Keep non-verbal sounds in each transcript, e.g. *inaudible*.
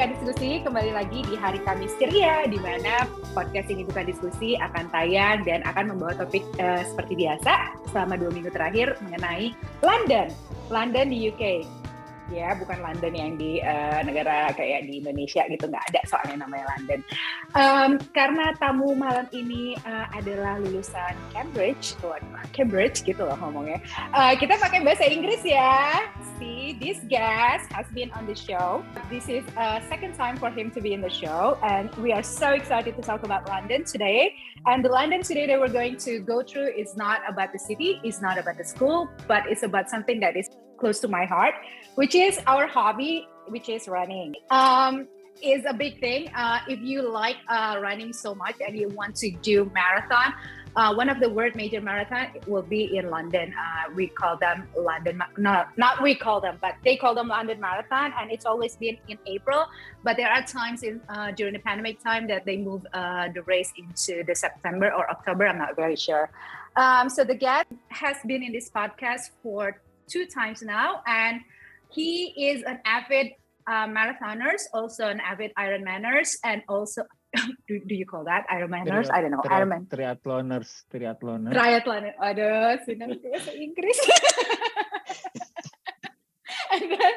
bukan diskusi kembali lagi di hari Kamis ceria di mana podcast ini bukan diskusi akan tayang dan akan membawa topik uh, seperti biasa selama dua minggu terakhir mengenai London, London di UK ya bukan London yang di uh, negara kayak di Indonesia gitu nggak ada soalnya namanya London. Um, karena tamu malam ini uh, adalah lulusan Cambridge. Oh, Cambridge gitu loh ngomongnya. Uh, kita pakai bahasa Inggris ya this guest has been on the show this is a second time for him to be in the show and we are so excited to talk about London today and the London today that we're going to go through is not about the city it's not about the school but it's about something that is close to my heart, which is our hobby, which is running. Um, is a big thing. Uh, if you like uh, running so much and you want to do marathon, uh, one of the world major marathon will be in London. Uh, we call them London, no, not we call them, but they call them London Marathon, and it's always been in April. But there are times in uh, during the pandemic time that they move uh, the race into the September or October. I'm not very sure. Um, so the guest has been in this podcast for two times now, and he is an avid uh, marathoners, also an avid Ironmaners, and also *laughs* do, do you call that Ironmaners? Triat, I don't know. Triat, Ironman. Triathloners, triathloners. Triathlon. Aduh, sudah bahasa Inggris. *laughs* and *laughs* then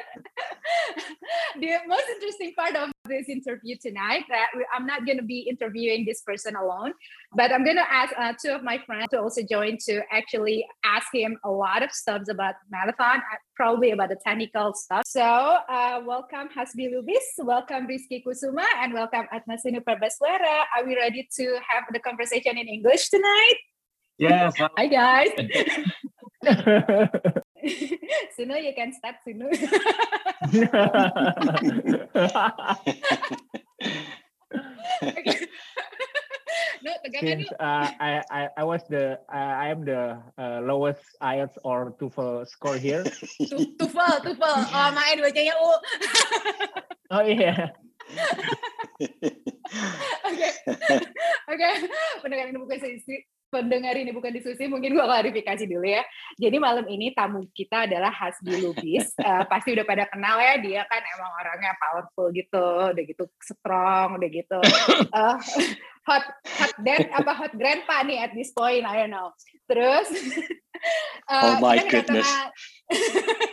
the most interesting part of this interview tonight that I'm not going to be interviewing this person alone, but I'm going to ask uh, two of my friends to also join to actually ask him a lot of stuff about marathon, uh, probably about the technical stuff. So uh, welcome Hasbi Lubis, welcome Rizky Kusuma, and welcome Atmasinu Prabaswara. Are we ready to have the conversation in English tonight? Yes. Hi guys. *laughs* *laughs* Sunu, you can start Sunu. *laughs* no, Since uh, I, I I was the uh, I am the uh, lowest IELTS or TOEFL score here. TOEFL, TOEFL. *laughs* Oh, main bacanya U. oh iya. Oke, oke. Pendengar ini bukan pendengar ini bukan diskusi, mungkin gue klarifikasi dulu ya. Jadi malam ini tamu kita adalah Hasbi Lubis. uh, *laughs* pasti udah pada kenal ya, dia kan emang orangnya powerful gitu, udah gitu strong, udah gitu uh, *laughs* hot hot dad apa hot grandpa nih at this point, I don't know. Terus uh, *laughs* oh my goodness.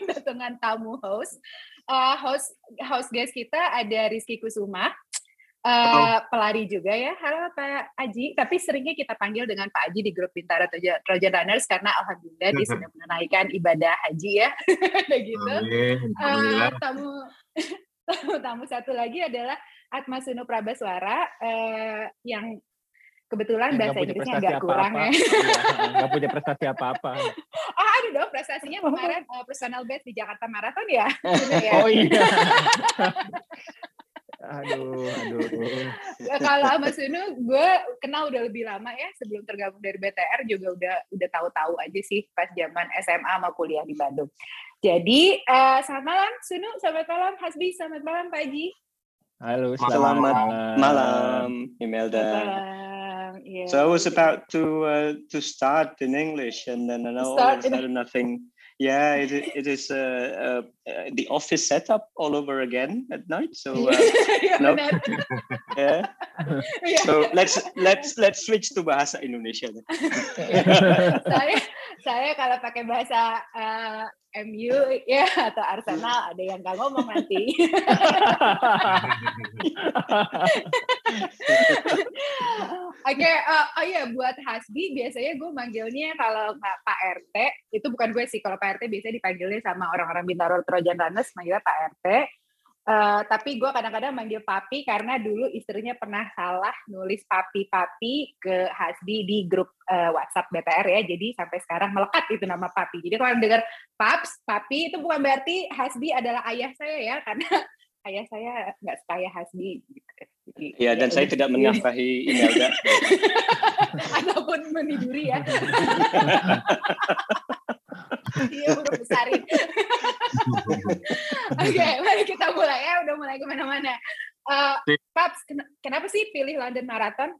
Datangan tamu host. Uh, host host guest kita ada Rizky Kusuma Uh, pelari juga ya, halo Pak Aji. Tapi seringnya kita panggil dengan Pak Aji di grup Bintara Trojan Runners karena alhamdulillah dia sudah *laughs* menunaikan ibadah haji ya, *laughs* gitu. Uh, tamu *laughs* tamu tamu satu lagi adalah Atma Sunu Prabaswara uh, yang kebetulan bahasa Inggrisnya agak kurang ya. Nggak punya prestasi apa-apa. oh, ada dong prestasinya kemarin uh, personal best di Jakarta Marathon ya. oh iya. Aduh, aduh. Ya, kalau Mas Sunu, gue kenal udah lebih lama ya sebelum tergabung dari BTR juga udah udah tahu-tahu aja sih pas zaman SMA sama kuliah di Bandung. Jadi uh, selamat malam Sunu, selamat malam Hasbi, selamat malam Pak Haji. Halo, selamat, selamat malam. malam Imelda. Yeah. So I was about to uh, to start in English and then all of a sudden nothing yeah it, it is uh, uh, the office setup all over again at night so *laughs* uh, no. *laughs* yeah. So let's let's let's switch to bahasa Indonesia *laughs* saya saya kalau pakai bahasa uh, MU ya atau Arsenal ada yang nggak ngomong nanti Oke, okay, uh, oh iya buat Hasbi biasanya gue manggilnya kalau Pak RT itu bukan gue sih kalau Pak RT biasanya dipanggilnya sama orang-orang Bintaro Trojan Runners manggilnya Pak RT. Uh, tapi gue kadang-kadang manggil papi karena dulu istrinya pernah salah nulis papi-papi ke Hasbi di grup uh, WhatsApp BTR ya. Jadi sampai sekarang melekat itu nama papi. Jadi kalau dengar paps, papi itu bukan berarti Hasbi adalah ayah saya ya karena *laughs* ayah saya nggak sekaya Hasbi. Iya, dan ya, saya tidak menafkahi Imelda. *laughs* Ataupun meniduri ya. *laughs* Iya, udah besarin. Oke, okay, mari kita mulai ya. Udah mulai ke mana-mana. Uh, Paps, kenapa sih pilih London Marathon?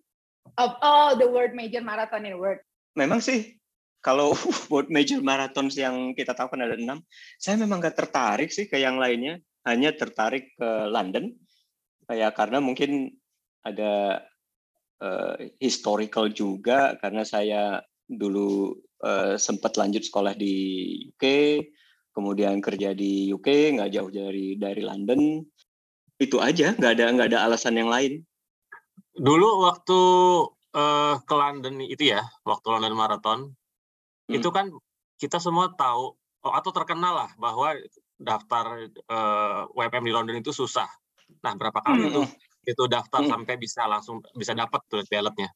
Of all the world major marathon in the world. Memang sih, kalau *laughs* world major marathon yang kita tahu kan ada enam, saya memang gak tertarik sih ke yang lainnya hanya tertarik ke London ya karena mungkin ada uh, historical juga karena saya dulu uh, sempat lanjut sekolah di UK, kemudian kerja di UK nggak jauh dari dari London. Itu aja, nggak ada nggak ada alasan yang lain. Dulu waktu uh, ke London itu ya, waktu London Marathon, hmm. itu kan kita semua tahu oh, atau terkenal lah bahwa daftar uh, WPM di London itu susah. Nah, berapa kali hmm. tuh itu daftar hmm. sampai bisa langsung bisa dapat tuh ballotnya?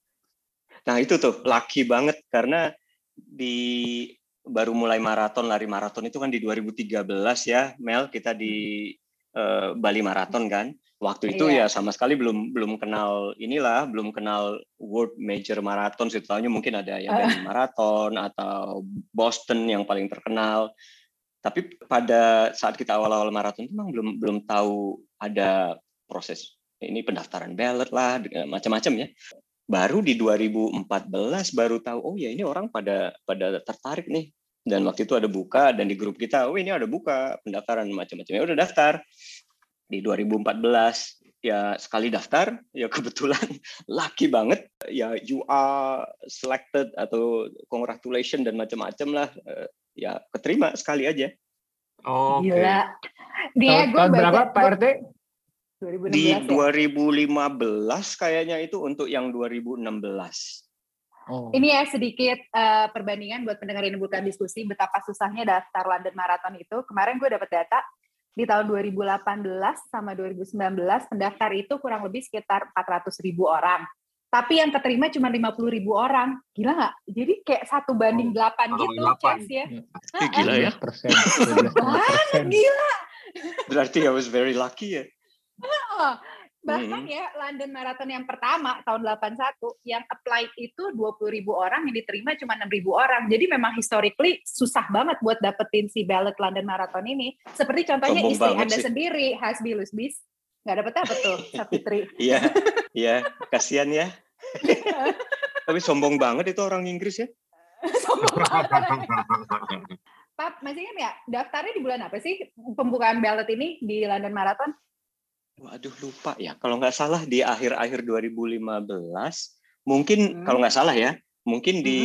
Nah itu tuh lucky banget karena di baru mulai maraton lari maraton itu kan di 2013 ya Mel. Kita di uh, Bali Marathon kan. Waktu itu iya. ya sama sekali belum belum kenal inilah belum kenal World Major Marathon tahunya mungkin ada yang Bali Marathon atau Boston yang paling terkenal. Tapi pada saat kita awal-awal maraton memang belum belum tahu ada proses ini pendaftaran ballot lah macam-macam ya baru di 2014 baru tahu oh ya ini orang pada pada tertarik nih. Dan waktu itu ada buka dan di grup kita oh ini ada buka pendaftaran macam-macam. Ya udah daftar. Di 2014 ya sekali daftar ya kebetulan *laughs* lucky banget ya you are selected atau congratulation dan macam-macam lah eh, ya keterima sekali aja. Oh okay. gila. Dia gue berapa Pak RT 2016 di 2015 ya? kayaknya itu untuk yang 2016. Oh. Ini ya sedikit uh, perbandingan buat pendengar ini bukan diskusi betapa susahnya daftar London Marathon itu. Kemarin gue dapat data di tahun 2018 sama 2019 pendaftar itu kurang lebih sekitar 400 ribu orang. Tapi yang keterima cuma 50 ribu orang. Gila nggak? Jadi kayak satu banding oh, 8 gitu, 8. Chance ya. ya. Gila ya. Persen. gila. Berarti I was very lucky ya. Bahkan hmm. ya London Marathon yang pertama tahun 81 yang apply itu 20 ribu orang yang diterima cuma 6 ribu orang. Jadi memang historically susah banget buat dapetin si ballot London Marathon ini. Seperti contohnya Sombong istri anda sih. sendiri Hasbi Lusbis. Nggak dapet apa tuh Sapitri iya iya. Kasihan ya. *laughs* Tapi sombong banget itu orang Inggris ya. *laughs* Sombong banget Pap, masih ingat ya daftarnya di bulan apa sih pembukaan ballot ini di London Marathon Waduh lupa ya. Kalau nggak salah di akhir-akhir 2015, mungkin hmm. kalau nggak salah ya, mungkin hmm. di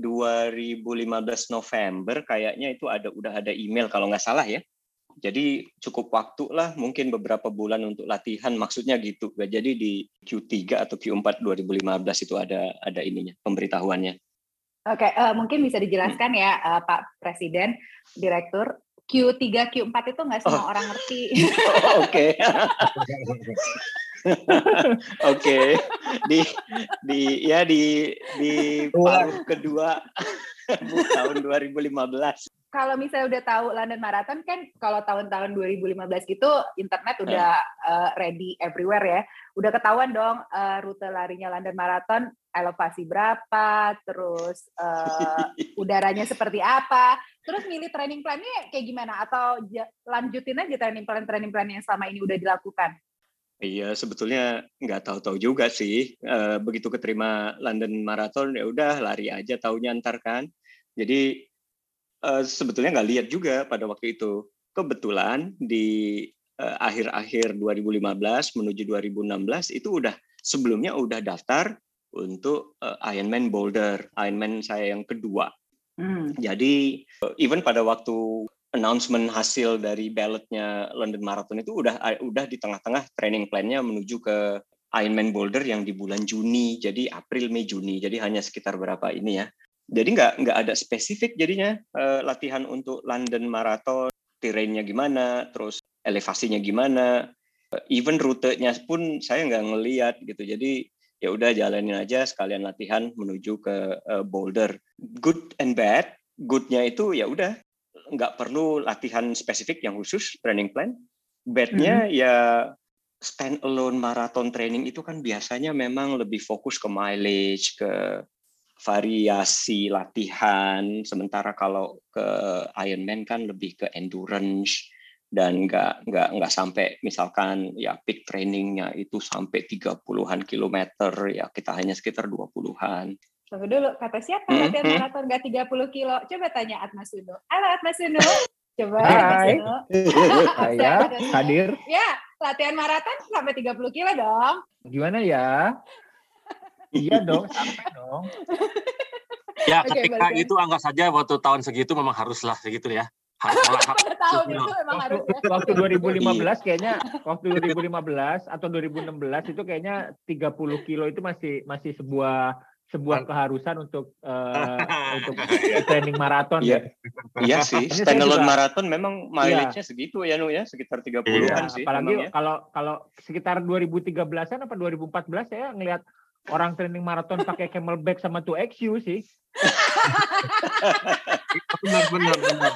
2015 November kayaknya itu ada udah ada email kalau nggak salah ya. Jadi cukup waktu lah, mungkin beberapa bulan untuk latihan. Maksudnya gitu. Jadi di Q3 atau Q4 2015 itu ada ada ininya pemberitahuannya. Oke, okay, uh, eh, mungkin bisa dijelaskan hmm. ya uh, Pak Presiden, Direktur, Q3, Q4 itu nggak semua oh. orang ngerti. *laughs* Oke. *laughs* Oke. Di di ya di di paruh kedua *laughs* tahun 2015 kalau misalnya udah tahu London Marathon kan kalau tahun-tahun 2015 gitu internet udah uh, ready everywhere ya. Udah ketahuan dong uh, rute larinya London Marathon, elevasi berapa, terus uh, udaranya seperti apa. Terus milih training plan-nya kayak gimana atau lanjutin aja training plan training plan yang selama ini udah dilakukan? Iya, sebetulnya nggak tahu-tahu juga sih. begitu keterima London Marathon ya udah lari aja tahunya ntar kan. Jadi uh, sebetulnya nggak lihat juga pada waktu itu. Kebetulan di akhir-akhir 2015 menuju 2016 itu udah sebelumnya udah daftar untuk uh, Ironman Boulder, Ironman saya yang kedua. Hmm. Jadi uh, even pada waktu announcement hasil dari ballotnya London Marathon itu udah udah di tengah-tengah training plan-nya menuju ke Ironman Boulder yang di bulan Juni, jadi April, Mei, Juni, jadi hanya sekitar berapa ini ya, jadi nggak nggak ada spesifik jadinya uh, latihan untuk London Marathon, terrainnya gimana, terus elevasinya gimana, uh, even rutenya pun saya nggak ngeliat gitu. Jadi ya udah jalanin aja sekalian latihan menuju ke uh, Boulder. Good and bad, goodnya itu ya udah nggak perlu latihan spesifik yang khusus training plan. Badnya hmm. ya stand alone marathon training itu kan biasanya memang lebih fokus ke mileage, ke variasi latihan sementara kalau ke Ironman kan lebih ke endurance dan nggak nggak nggak sampai misalkan ya peak trainingnya itu sampai 30-an kilometer ya kita hanya sekitar 20-an. Tunggu dulu, kata siapa mm -hmm. latihan maraton nggak 30 kilo? Coba tanya Atma Suno. Halo Atma Suno. Coba. Hai. *laughs* Saya hadir. Ya, latihan maraton sampai 30 kilo dong. Gimana ya? iya dong, sampai dong. Ya, okay, ketika itu anggap saja waktu tahun segitu memang haruslah segitu ya. Pada tahun itu memang harus. Ya. Waktu 2015 kayaknya, waktu 2015 atau 2016 itu kayaknya 30 kilo itu masih masih sebuah sebuah keharusan untuk uh, *laughs* untuk training maraton iya. ya. Iya sih, standalone maraton memang mileage-nya iya. segitu ya Nu ya, sekitar 30-an iya, sih. Apalagi ya. kalau kalau sekitar 2013-an apa 2014 saya ngelihat orang training maraton pakai camelback sama 2XU sih. *laughs* benar benar benar.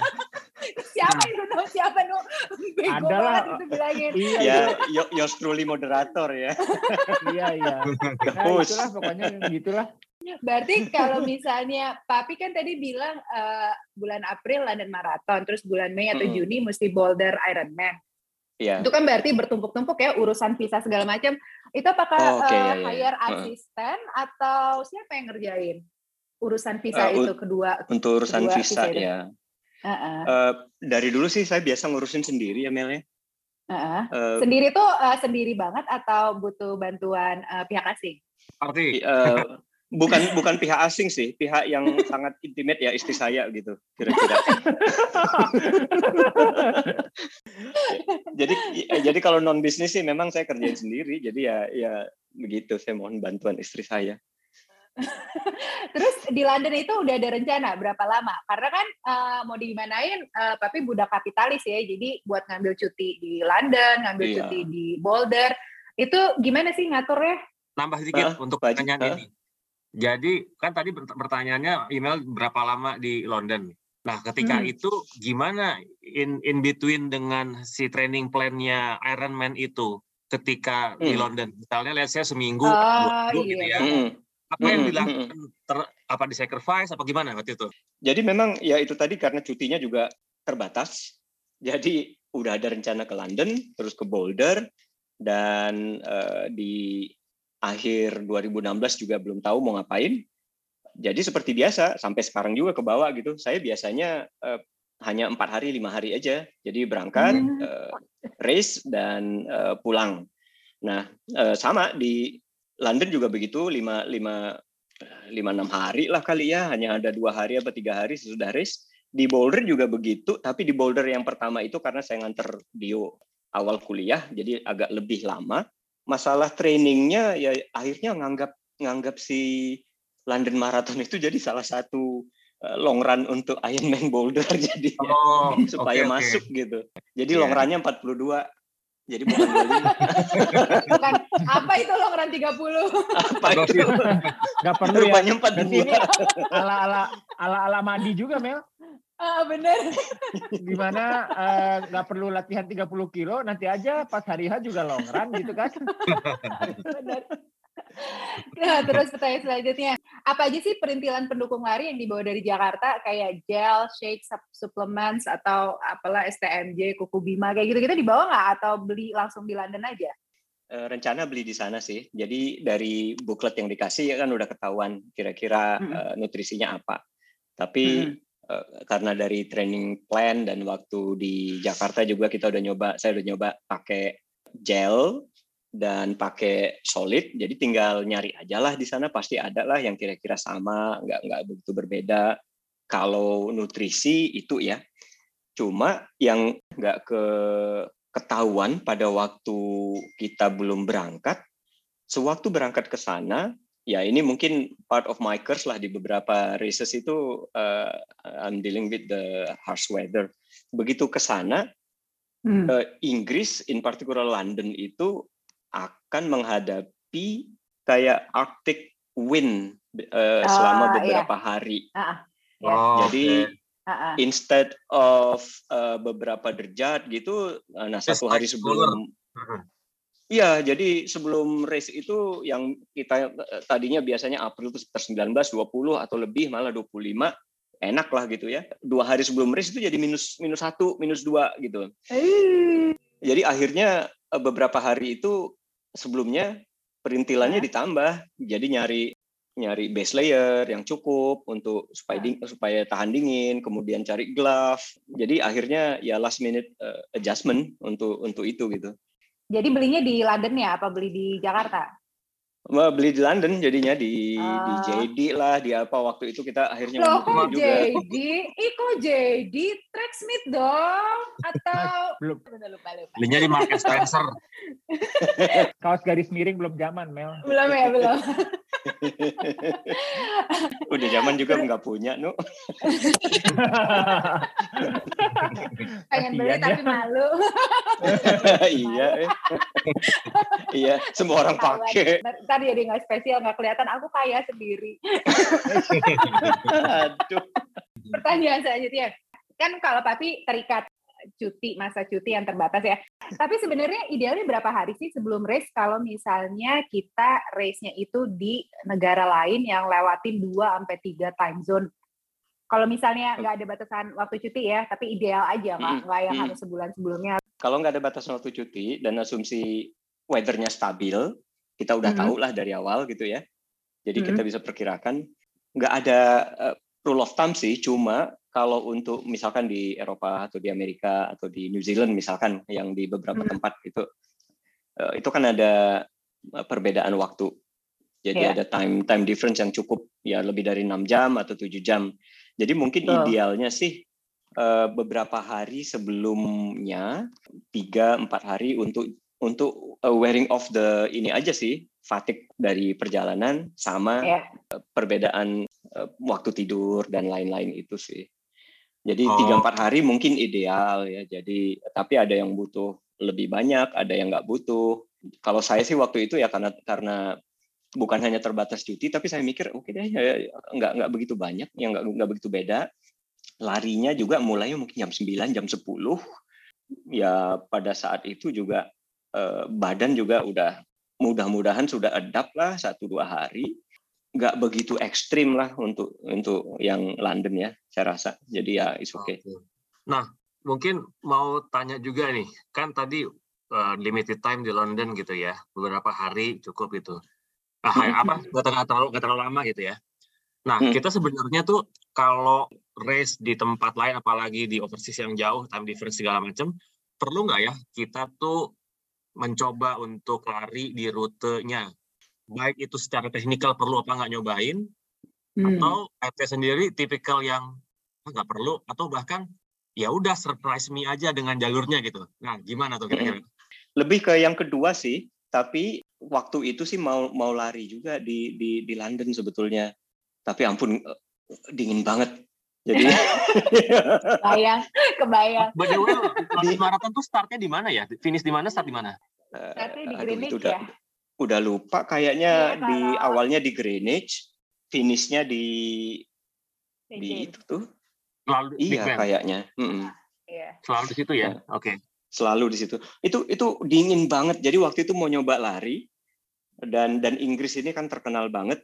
Siapa itu no? Siapa no? *laughs* Bego Adalah, itu bilangin. Iya, ya, yo, yours truly moderator ya. *laughs* iya, iya. Nah, itulah pokoknya gitulah. Berarti kalau misalnya Papi kan tadi bilang uh, bulan April London Marathon, terus bulan Mei atau mm -hmm. Juni mesti Boulder Ironman. Iya. Itu kan berarti bertumpuk-tumpuk ya urusan visa segala macam. Itu apakah oh, okay, uh, ya, ya. hire uh. asisten atau siapa yang ngerjain urusan visa uh, itu kedua? Untuk urusan kedua visa, visa ya. Uh -uh. Uh, dari dulu sih saya biasa ngurusin sendiri ya Mel ya. Uh -uh. Uh, sendiri tuh uh, sendiri banget atau butuh bantuan uh, pihak asing? Arti uh, bukan bukan pihak asing sih, pihak yang sangat intimate ya istri saya gitu kira-kira. jadi jadi kalau non bisnis sih memang saya kerjain sendiri, jadi ya ya begitu saya mohon bantuan istri saya. *laughs* Terus di London itu udah ada rencana berapa lama? Karena kan uh, mau dimanain, uh, tapi budak kapitalis ya, jadi buat ngambil cuti di London, ngambil iya. cuti di Boulder, itu gimana sih ngaturnya? Nambah sedikit uh, untuk pertanyaan uh. ini jadi kan tadi pertanyaannya email berapa lama di London. Nah, ketika hmm. itu gimana in in between dengan si training plan-nya Ironman itu ketika hmm. di London? Misalnya lihat saya seminggu, oh, dua minggu gitu iya. gitu ya. Hmm. Apa yang hmm, dilakukan? Hmm. Ter, apa di sacrifice apa gimana waktu itu? Jadi memang ya itu tadi karena cutinya juga terbatas. Jadi udah ada rencana ke London, terus ke Boulder dan uh, di akhir 2016 juga belum tahu mau ngapain. Jadi seperti biasa sampai sekarang juga ke bawah gitu. Saya biasanya uh, hanya empat hari lima hari aja. Jadi berangkat, uh, race dan uh, pulang. Nah uh, sama di London juga begitu lima lima lima enam hari lah kali ya. Hanya ada dua hari atau tiga hari sesudah race. Di Boulder juga begitu, tapi di Boulder yang pertama itu karena saya nganter Dio awal kuliah, jadi agak lebih lama masalah trainingnya ya akhirnya nganggap nganggap si London Marathon itu jadi salah satu eh, long run untuk Ironman Boulder *laughs* jadi oh, supaya okay, masuk okay. gitu. Jadi yeah. long runnya 42. Jadi bukan bukan apa itu long run 30? Apa itu? Enggak perlu ya. Rupanya 42. ala ala ala ala Madi juga Mel. Ah, bener. Gimana eh, nggak uh, perlu latihan 30 kilo, nanti aja pas hari H juga long run gitu kan. bener. Nah, terus pertanyaan selanjutnya, apa aja sih perintilan pendukung lari yang dibawa dari Jakarta kayak gel, shake, supplements atau apalah STMJ, kuku bima kayak gitu-gitu dibawa nggak atau beli langsung di London aja? Eh, rencana beli di sana sih. Jadi dari booklet yang dikasih ya kan udah ketahuan kira-kira hmm. uh, nutrisinya apa. Tapi hmm Eh, karena dari training plan dan waktu di Jakarta juga kita udah nyoba saya udah nyoba pakai gel dan pakai solid jadi tinggal nyari aja lah di sana pasti ada lah yang kira-kira sama nggak nggak begitu berbeda kalau nutrisi itu ya cuma yang nggak ke ketahuan pada waktu kita belum berangkat sewaktu berangkat ke sana ya ini mungkin part of my curse lah di beberapa races itu uh, I'm dealing with the harsh weather. Begitu ke sana hmm. uh, Inggris in particular London itu akan menghadapi kayak Arctic wind uh, selama iya. beberapa yeah. hari. Uh, yeah. Oh, Jadi okay. instead of uh, beberapa derajat gitu, nah satu hari sebelum Iya, jadi sebelum race itu yang kita eh, tadinya biasanya April itu sekitar 19, 20 atau lebih malah 25 enak lah gitu ya. Dua hari sebelum race itu jadi minus minus satu, minus dua gitu. Jadi akhirnya eh, beberapa hari itu sebelumnya perintilannya ditambah, jadi nyari nyari base layer yang cukup untuk supaya ding, supaya tahan dingin, kemudian cari glove. Jadi akhirnya ya last minute uh, adjustment untuk untuk itu gitu. Jadi belinya di London ya apa beli di Jakarta? Beli di London jadinya di uh. di. JD lah di apa waktu itu kita akhirnya Loh, kok juga. JD? Iko JD Tracksmith dong atau *laughs* belum lupa lupa lupa. Belinya di Market Spencer. *laughs* Kaos garis miring belum zaman Mel. Belum ya belum. *laughs* Udah zaman juga nggak punya, Nu. *laughs* Pengen beli tapi malu. *laughs* iya. Eh. iya, semua orang pakai. Tadi jadi nggak spesial, nggak kelihatan. Aku kaya sendiri. Aduh. Pertanyaan selanjutnya. Kan kalau papi terikat cuti masa cuti yang terbatas ya. Tapi sebenarnya idealnya berapa hari sih sebelum race kalau misalnya kita race-nya itu di negara lain yang lewatin 2 sampai 3 time zone. Kalau misalnya nggak ada batasan waktu cuti ya, tapi ideal aja nggak nggak yang harus sebulan sebelumnya. Kalau nggak ada batasan waktu cuti dan asumsi weathernya stabil, kita udah mm -hmm. tahu lah dari awal gitu ya. Jadi mm -hmm. kita bisa perkirakan nggak ada uh, rule of thumb sih, cuma kalau untuk misalkan di Eropa atau di Amerika atau di New Zealand misalkan yang di beberapa hmm. tempat itu uh, itu kan ada eh, perbedaan waktu. Jadi yeah. ada time time difference yang cukup ya lebih dari enam jam atau tujuh jam. Jadi mungkin oh. idealnya sih uh, beberapa hari sebelumnya tiga empat hari untuk untuk uh, wearing off the ini aja sih fatigue dari perjalanan sama yeah. perbedaan uh, waktu tidur dan lain-lain itu sih. Jadi tiga oh. empat hari mungkin ideal ya. Jadi tapi ada yang butuh lebih banyak, ada yang nggak butuh. Kalau saya sih waktu itu ya karena karena bukan hanya terbatas cuti, tapi saya mikir oke okay deh ya, nggak nggak begitu banyak, yang nggak nggak begitu beda. Larinya juga mulainya mungkin jam 9, jam 10. Ya pada saat itu juga eh, badan juga udah mudah-mudahan sudah adapt lah satu dua hari nggak begitu ekstrim lah untuk untuk yang London ya saya rasa jadi ya is okay. okay. Nah mungkin mau tanya juga nih kan tadi uh, limited time di London gitu ya beberapa hari cukup itu ah, apa nggak terlalu nggak terlalu lama gitu ya. Nah hmm. kita sebenarnya tuh kalau race di tempat lain apalagi di overseas yang jauh time difference segala macam perlu nggak ya kita tuh mencoba untuk lari di rutenya baik itu secara teknikal perlu apa nggak nyobain hmm. atau PT sendiri tipikal yang ah, nggak perlu atau bahkan ya udah surprise me aja dengan jalurnya gitu. Nah, gimana tuh kira-kira? Hmm. Lebih ke yang kedua sih, tapi waktu itu sih mau mau lari juga di di di London sebetulnya. Tapi ampun eh, dingin banget. Jadi *laughs* kebayang, kebayang. By the way, di maraton tuh startnya di mana ya? Finish di mana, start di mana? Startnya di Greenwich ya udah lupa kayaknya ya, di awalnya di Greenwich, finishnya di di itu tuh. Selalu iya kayaknya. Mm -mm. Selalu di situ ya. Iya. Oke. Okay. Selalu di situ. Itu itu dingin banget. Jadi waktu itu mau nyoba lari dan dan Inggris ini kan terkenal banget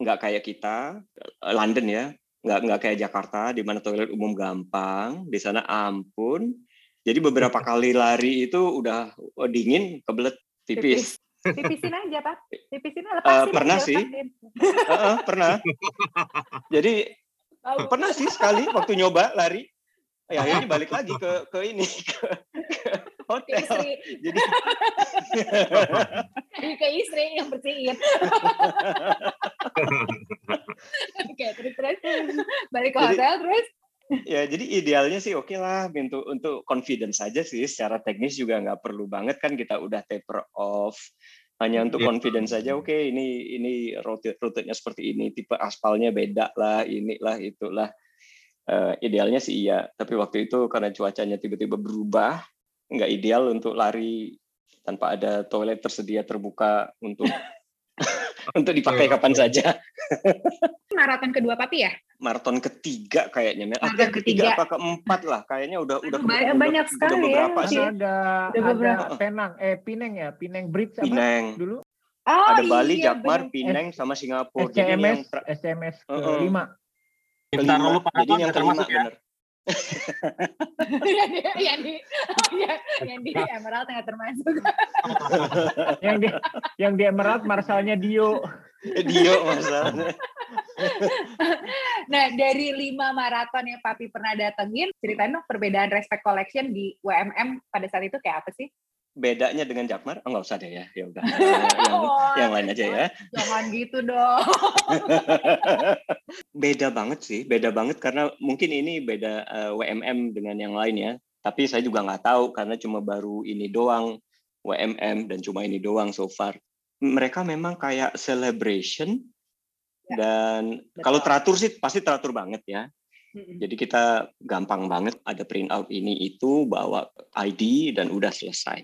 nggak kayak kita eh, London ya nggak nggak kayak Jakarta di mana toilet umum gampang di sana ampun jadi beberapa *laughs* kali lari itu udah oh, dingin kebelet tipis Tipisin aja, Pak. Tipisin eh, lepasin. Uh, pernah sih. Uh, uh, pernah. Jadi oh. pernah sih sekali waktu nyoba lari. Ya ini *laughs* balik lagi ke ke ini ke, ke hotel. Ke istri. Jadi *laughs* *laughs* ke istri yang bersihin. Oke, terus terus balik ke hotel terus ya jadi idealnya sih oke okay lah untuk untuk confidence saja sih secara teknis juga nggak perlu banget kan kita udah taper off hanya untuk yeah. confidence saja oke okay, ini ini rute rutenya seperti ini tipe aspalnya beda lah inilah itulah uh, idealnya sih iya tapi waktu itu karena cuacanya tiba-tiba berubah nggak ideal untuk lari tanpa ada toilet tersedia terbuka untuk *laughs* untuk dipakai kapan saja. *laughs* Maraton kedua papi ya? Maraton ketiga kayaknya. Maraton ah, ketiga. ketiga apa keempat lah. Kayaknya udah udah banyak, udah, banyak sekali udah beberapa ya. Sih. Ada, ada beberapa. Penang, eh Pineng ya, Pineng Bridge apa Pineng. dulu? Oh, ada Bali, iya, Jakmar, Pineng sama Singapura. SMS, Jadi yang, SMS kelima. Bentar lu Jadi yang kelima ya. benar *laughs* yang di *laughs* yang di yang di Emerald nggak termasuk yang di yang di Emerald Marsalnya Dio Dio masalahnya. nah dari lima maraton yang Papi pernah datengin, ceritain dong perbedaan Respect Collection di WMM pada saat itu kayak apa sih? Bedanya dengan Jakmar? Oh, nggak usah deh ya, ya udah. *laughs* yang, oh, yang lain aja ya. Jangan gitu dong. *laughs* beda banget sih, beda banget karena mungkin ini beda uh, eh, WMM dengan yang lain ya. Tapi saya juga nggak tahu karena cuma baru ini doang WMM dan cuma ini doang so far. Mereka memang kayak celebration ya, dan betul. kalau teratur sih pasti teratur banget ya. Jadi kita gampang banget ada print out ini itu bawa ID dan udah selesai.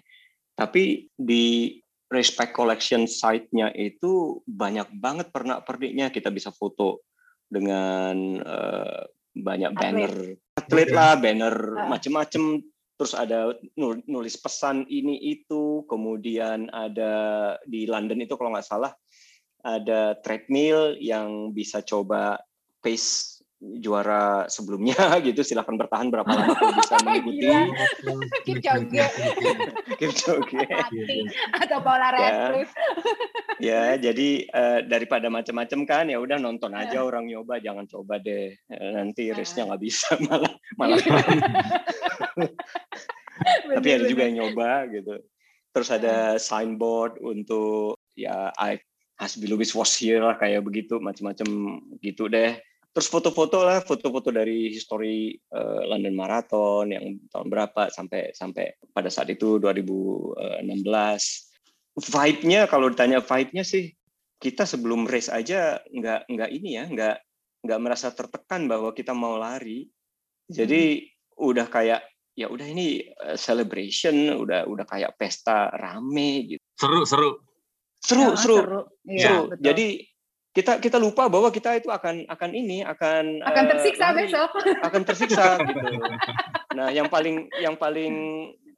Tapi di Respect Collection site-nya itu banyak banget pernak-perniknya kita bisa foto dengan uh, banyak banner atlet lah, banner uh. macem-macem. Terus ada nulis pesan ini itu, kemudian ada di London itu kalau nggak salah ada treadmill yang bisa coba pace juara sebelumnya *laughs* gitu silahkan bertahan berapa lama kalau bisa *laughs* mengikuti. Kipchoge Kipchoge *laughs* atau Paula ya. Radcliffe ya jadi uh, daripada macam-macam kan ya udah nonton aja orang nyoba jangan coba deh. Eh, nanti race-nya nggak bisa malah malah tapi ada juga yang nyoba gitu. Terus ada signboard untuk ya I Hasbi Lewis was here kayak begitu macam-macam gitu deh terus foto-foto lah foto-foto dari history uh, London Marathon yang tahun berapa sampai sampai pada saat itu 2016 vibe-nya kalau ditanya vibe-nya sih kita sebelum race aja nggak nggak ini ya nggak nggak merasa tertekan bahwa kita mau lari. Jadi hmm. udah kayak ya udah ini uh, celebration udah udah kayak pesta rame gitu. Seru seru. Seru ya, seru. seru, ya, seru. jadi kita kita lupa bahwa kita itu akan akan ini akan akan uh, tersiksa besok *laughs* akan tersiksa gitu nah yang paling yang paling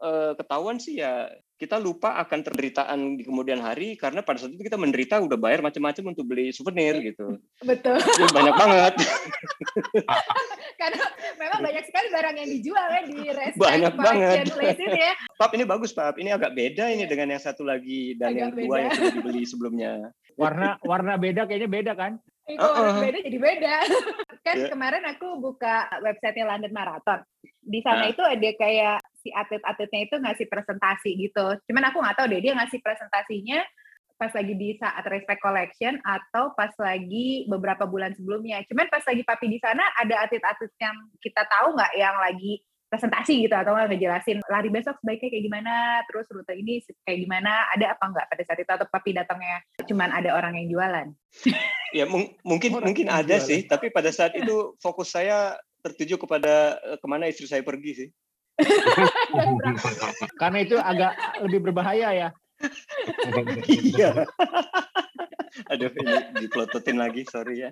uh, ketahuan sih ya kita lupa akan penderitaan di kemudian hari karena pada saat itu kita menderita udah bayar macam-macam untuk beli souvenir gitu. Betul. Jadi banyak banget. *laughs* karena memang banyak sekali barang yang dijual ya di restoran. Banyak banget. Ya. Pap ini bagus Pap, ini agak beda ini iya. dengan yang satu lagi dan agak yang kedua yang sudah dibeli sebelumnya. Warna warna beda kayaknya beda kan? Itu uh -uh. beda jadi beda. *laughs* kan yeah. kemarin aku buka websitenya London Marathon. Di sana uh. itu ada kayak si atlet-atletnya itu ngasih presentasi gitu. Cuman aku nggak tahu deh dia ngasih presentasinya pas lagi di saat respect collection atau pas lagi beberapa bulan sebelumnya. Cuman pas lagi papi di sana ada atlet-atlet yang kita tahu nggak yang lagi presentasi gitu atau nggak ngejelasin lari besok sebaiknya kayak gimana, terus rute ini kayak gimana, ada apa nggak pada saat itu atau papi datangnya cuman ada orang yang jualan? *laughs* ya mung mungkin orang mungkin ada jualan. sih, tapi pada saat itu fokus saya tertuju kepada eh, ke mana istri saya pergi sih. *laughs* Karena itu agak lebih berbahaya ya. *laughs* iya. *laughs* Aduh, ini dipelototin lagi, sorry ya.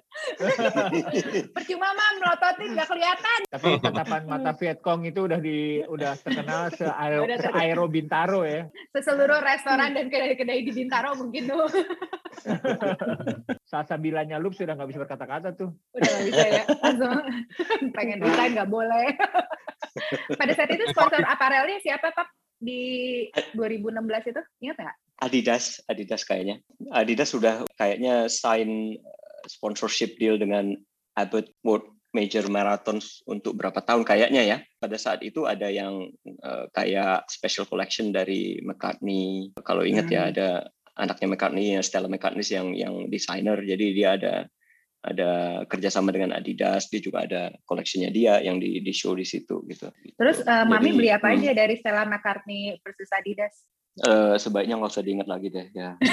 *laughs* Percuma mah melototin nggak kelihatan. Tapi tatapan mata Vietcong itu udah di udah terkenal se aero, se aero Bintaro ya. Seseluruh restoran dan kedai-kedai di Bintaro mungkin tuh. *laughs* Sasa bilanya lu sudah nggak bisa berkata-kata tuh. Udah nggak bisa ya, langsung pengen desain nggak boleh. Pada saat itu sponsor aparelnya siapa, Pak? Di 2016 itu, ingat nggak? Adidas, Adidas kayaknya. Adidas sudah kayaknya sign eh, sponsorship deal dengan Abbott World Major Marathons untuk berapa tahun kayaknya ya. Pada saat itu ada yang uh, kayak special collection dari McCartney. Kalau ingat ya, hmm. ya ada anaknya McCartney, Stella McCartney yang yang desainer. Jadi dia ada ada kerjasama dengan Adidas, dia juga ada koleksinya dia yang di, di show di situ gitu. Terus uh, Jadi, Mami beli apa hmm. aja dari Stella McCartney versus Adidas? Uh, sebaiknya nggak usah diingat lagi deh ya. *laughs*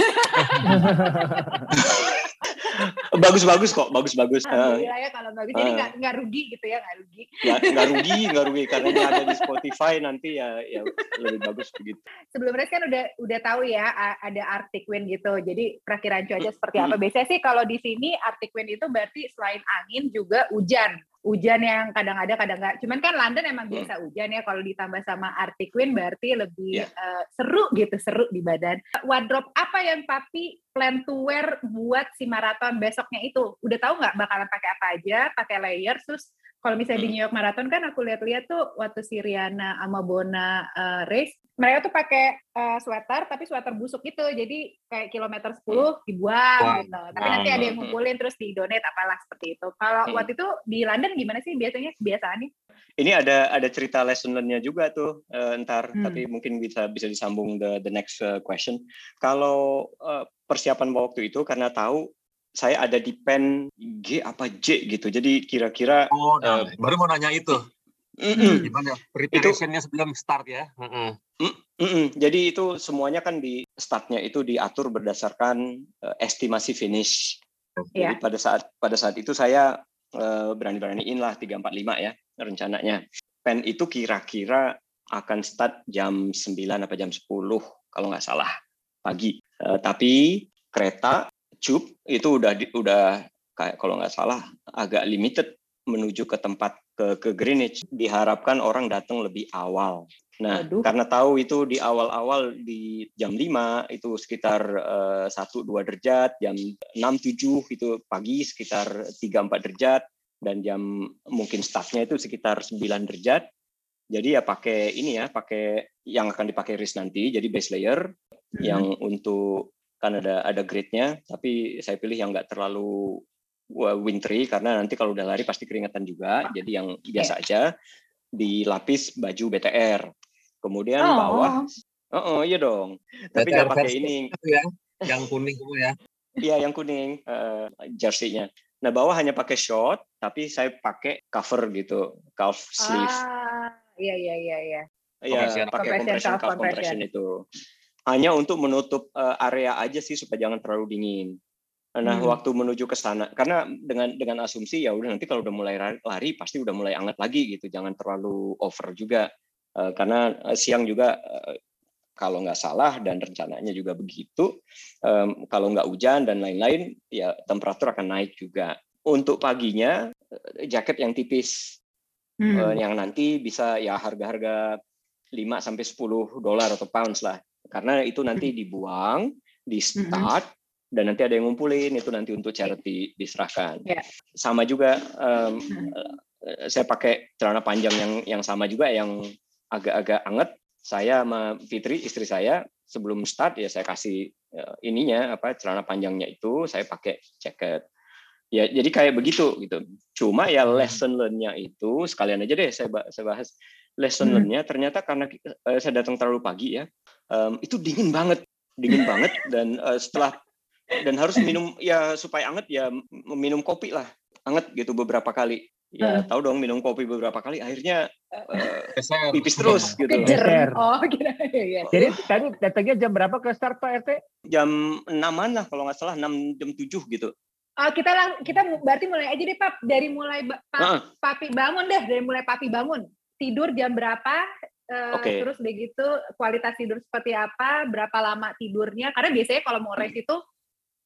Bagus-bagus kok, bagus-bagus. Alhamdulillah ya kalau bagus. Jadi nggak nggak rugi gitu ya, nggak rugi. Ya, nggak rugi, *laughs* nggak rugi karena ini ada di Spotify nanti ya, ya lebih bagus begitu. Sebelum race kan udah udah tahu ya ada Arctic Wind gitu. Jadi perakiran cuaca seperti apa? Biasanya sih kalau di sini Arctic Wind itu berarti selain angin juga hujan hujan yang kadang ada kadang nggak. Cuman kan London emang hmm. biasa hujan ya. Kalau ditambah sama Arctic Wind berarti lebih yeah. Iya. uh, seru gitu, seru di badan. Wardrobe apa yang papi plan to wear buat si maraton besoknya itu? Udah tahu nggak bakalan pakai apa aja? Pakai layer, terus kalau misalnya di hmm. New York Marathon kan aku lihat-lihat tuh waktu si Riana sama Bona uh, race mereka tuh pakai uh, sweater tapi sweater busuk gitu jadi kayak kilometer 10 hmm. dibuang wow. gitu tapi nanti ada yang ngumpulin terus di donate apalah seperti itu kalau hmm. waktu itu di London gimana sih biasanya kebiasaannya ini ada ada cerita lesson learn-nya juga tuh uh, ntar hmm. tapi mungkin bisa bisa disambung the the next uh, question kalau uh, persiapan waktu itu karena tahu saya ada di pen G apa J gitu jadi kira-kira oh nah, uh, baru mau nanya itu Mm-mm. Gimana preparationnya sebelum start ya? Mm-mm. Mm-mm. Jadi itu semuanya kan di startnya itu diatur berdasarkan uh, estimasi finish. Yeah. Jadi pada saat pada saat itu saya uh, berani-beraniin lah 345 ya rencananya. Pen itu kira-kira akan start jam 9 apa jam 10 kalau nggak salah pagi. Uh, tapi kereta Cup itu udah udah kayak kalau nggak salah agak limited menuju ke tempat ke ke Greenwich diharapkan orang datang lebih awal. Nah, Aduh. karena tahu itu di awal-awal di jam 5 itu sekitar uh, 1 2 derajat, jam 6 7 itu pagi sekitar 3 4 derajat dan jam mungkin staffnya itu sekitar 9 derajat. Jadi ya pakai ini ya, pakai yang akan dipakai RIS nanti, jadi base layer hmm. yang untuk kan ada ada grade-nya, tapi saya pilih yang nggak terlalu wintry karena nanti kalau udah lari pasti keringetan juga. Jadi yang biasa aja dilapis baju BTR. Kemudian oh. bawah Oh, oh iya dong. Tapi nggak pakai ini. Ya, yang kuning itu ya. Iya, yang kuning uh, jersey-nya. Nah, bawah hanya pakai short, tapi saya pakai cover gitu, calf sleeve. Ah, iya iya iya iya. Iya, pakai compression, calf compression itu. Hanya untuk menutup uh, area aja sih supaya jangan terlalu dingin. Nah, hmm. waktu menuju ke sana, karena dengan dengan asumsi ya udah nanti kalau udah mulai lari pasti udah mulai anget lagi gitu, jangan terlalu over juga. Uh, karena eh, siang juga uh, kalau nggak salah dan rencananya juga begitu, um, kalau nggak hujan dan lain-lain, ya temperatur akan naik juga. Untuk paginya jaket yang tipis, hmm. uh, yang nanti bisa ya harga-harga 5 sampai 10 dolar atau pounds lah, karena itu nanti hmm. dibuang, di hmm. start. Hmm dan nanti ada yang ngumpulin itu nanti untuk charity diserahkan. Yeah. Sama juga um, saya pakai celana panjang yang yang sama juga yang agak-agak anget. Saya sama Fitri istri saya sebelum start ya saya kasih uh, ininya apa celana panjangnya itu saya pakai jaket. Ya jadi kayak begitu gitu. Cuma ya lesson learn-nya itu sekalian aja deh saya saya bahas lesson learn-nya ternyata karena uh, saya datang terlalu pagi ya um, itu dingin banget dingin *laughs* banget. Dan uh, setelah dan harus minum ya supaya anget ya minum kopi lah. Anget gitu beberapa kali. Ya hmm. tahu dong minum kopi beberapa kali akhirnya uh, pipis terus gitu. Oh gitu ya. jadi tadi datangnya jam berapa ke start pak rt? Jam enaman lah kalau nggak salah enam jam tujuh gitu. Oh, kita lang kita berarti mulai aja deh Pap. Dari mulai pa, uh. papi bangun deh dari mulai papi bangun. Tidur jam berapa uh, okay. terus begitu kualitas tidur seperti apa berapa lama tidurnya karena biasanya kalau mau race itu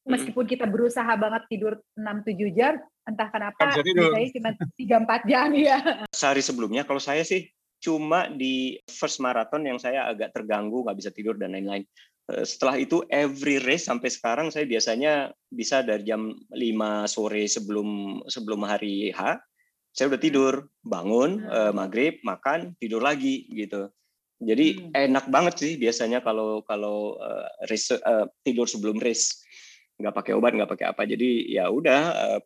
meskipun kita berusaha banget tidur 6-7 jam, entah kenapa biasanya cuma 3-4 jam *laughs* ya. Sehari sebelumnya kalau saya sih cuma di first marathon yang saya agak terganggu, nggak bisa tidur dan lain-lain. Eh, setelah itu every race sampai sekarang saya biasanya bisa dari jam 5 sore sebelum sebelum hari H, saya udah tidur, bangun, hmm. eh, maghrib, makan, tidur lagi gitu. Jadi hmm. enak banget sih biasanya kalau kalau uh, race, uh, tidur sebelum race nggak pakai obat nggak pakai apa jadi ya udah uh,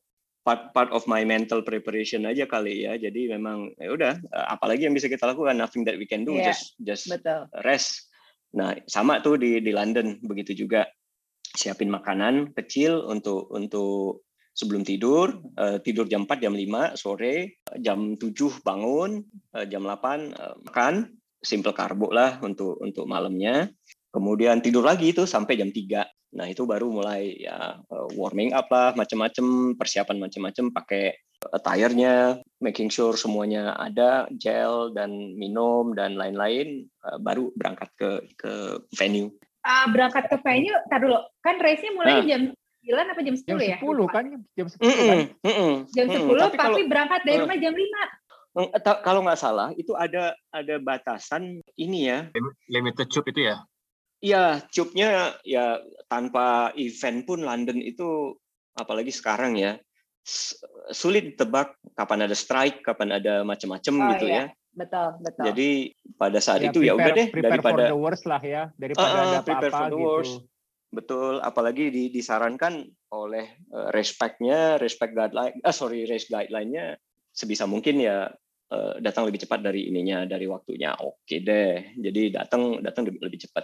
part part of my mental preparation aja kali ya jadi memang ya udah uh, apalagi yang bisa kita lakukan nothing that we can do yeah, just just betul. rest nah sama tuh di di London begitu juga siapin makanan kecil untuk untuk sebelum tidur uh, tidur jam 4 jam 5 sore jam 7 bangun uh, jam 8 uh, makan simple karbo lah untuk untuk malamnya kemudian tidur lagi itu sampai jam 3 Nah itu baru mulai ya eh, warming up lah, macam-macam persiapan macam-macam pakai attire-nya, making sure semuanya ada, gel dan minum dan lain-lain, eh, baru berangkat ke ke venue. Uh, berangkat ke venue, tar dulu, kan race-nya mulai nah. jam 9 apa jam 10 jam ya? Jam 10 kan, jam 10 mm -mm, kan. Mm -mm, jam 10 mm -mm. tapi, tapi kalau, berangkat dari rumah jam 5. Kalau nggak salah itu ada ada batasan ini ya. Limited cup itu ya? Iya, cupnya ya tanpa event pun London itu apalagi sekarang ya sulit ditebak kapan ada strike, kapan ada macam-macam oh, gitu iya. ya. Betul, betul. Jadi pada saat ya, itu ya udah deh daripada for the worst lah ya, daripada uh, ada apa-apa gitu. Worst. Betul, apalagi di, disarankan oleh uh, respectnya, respect guideline, ah sorry, race guideline-nya sebisa mungkin ya uh, datang lebih cepat dari ininya, dari waktunya. Oke deh, jadi datang datang lebih, lebih cepat.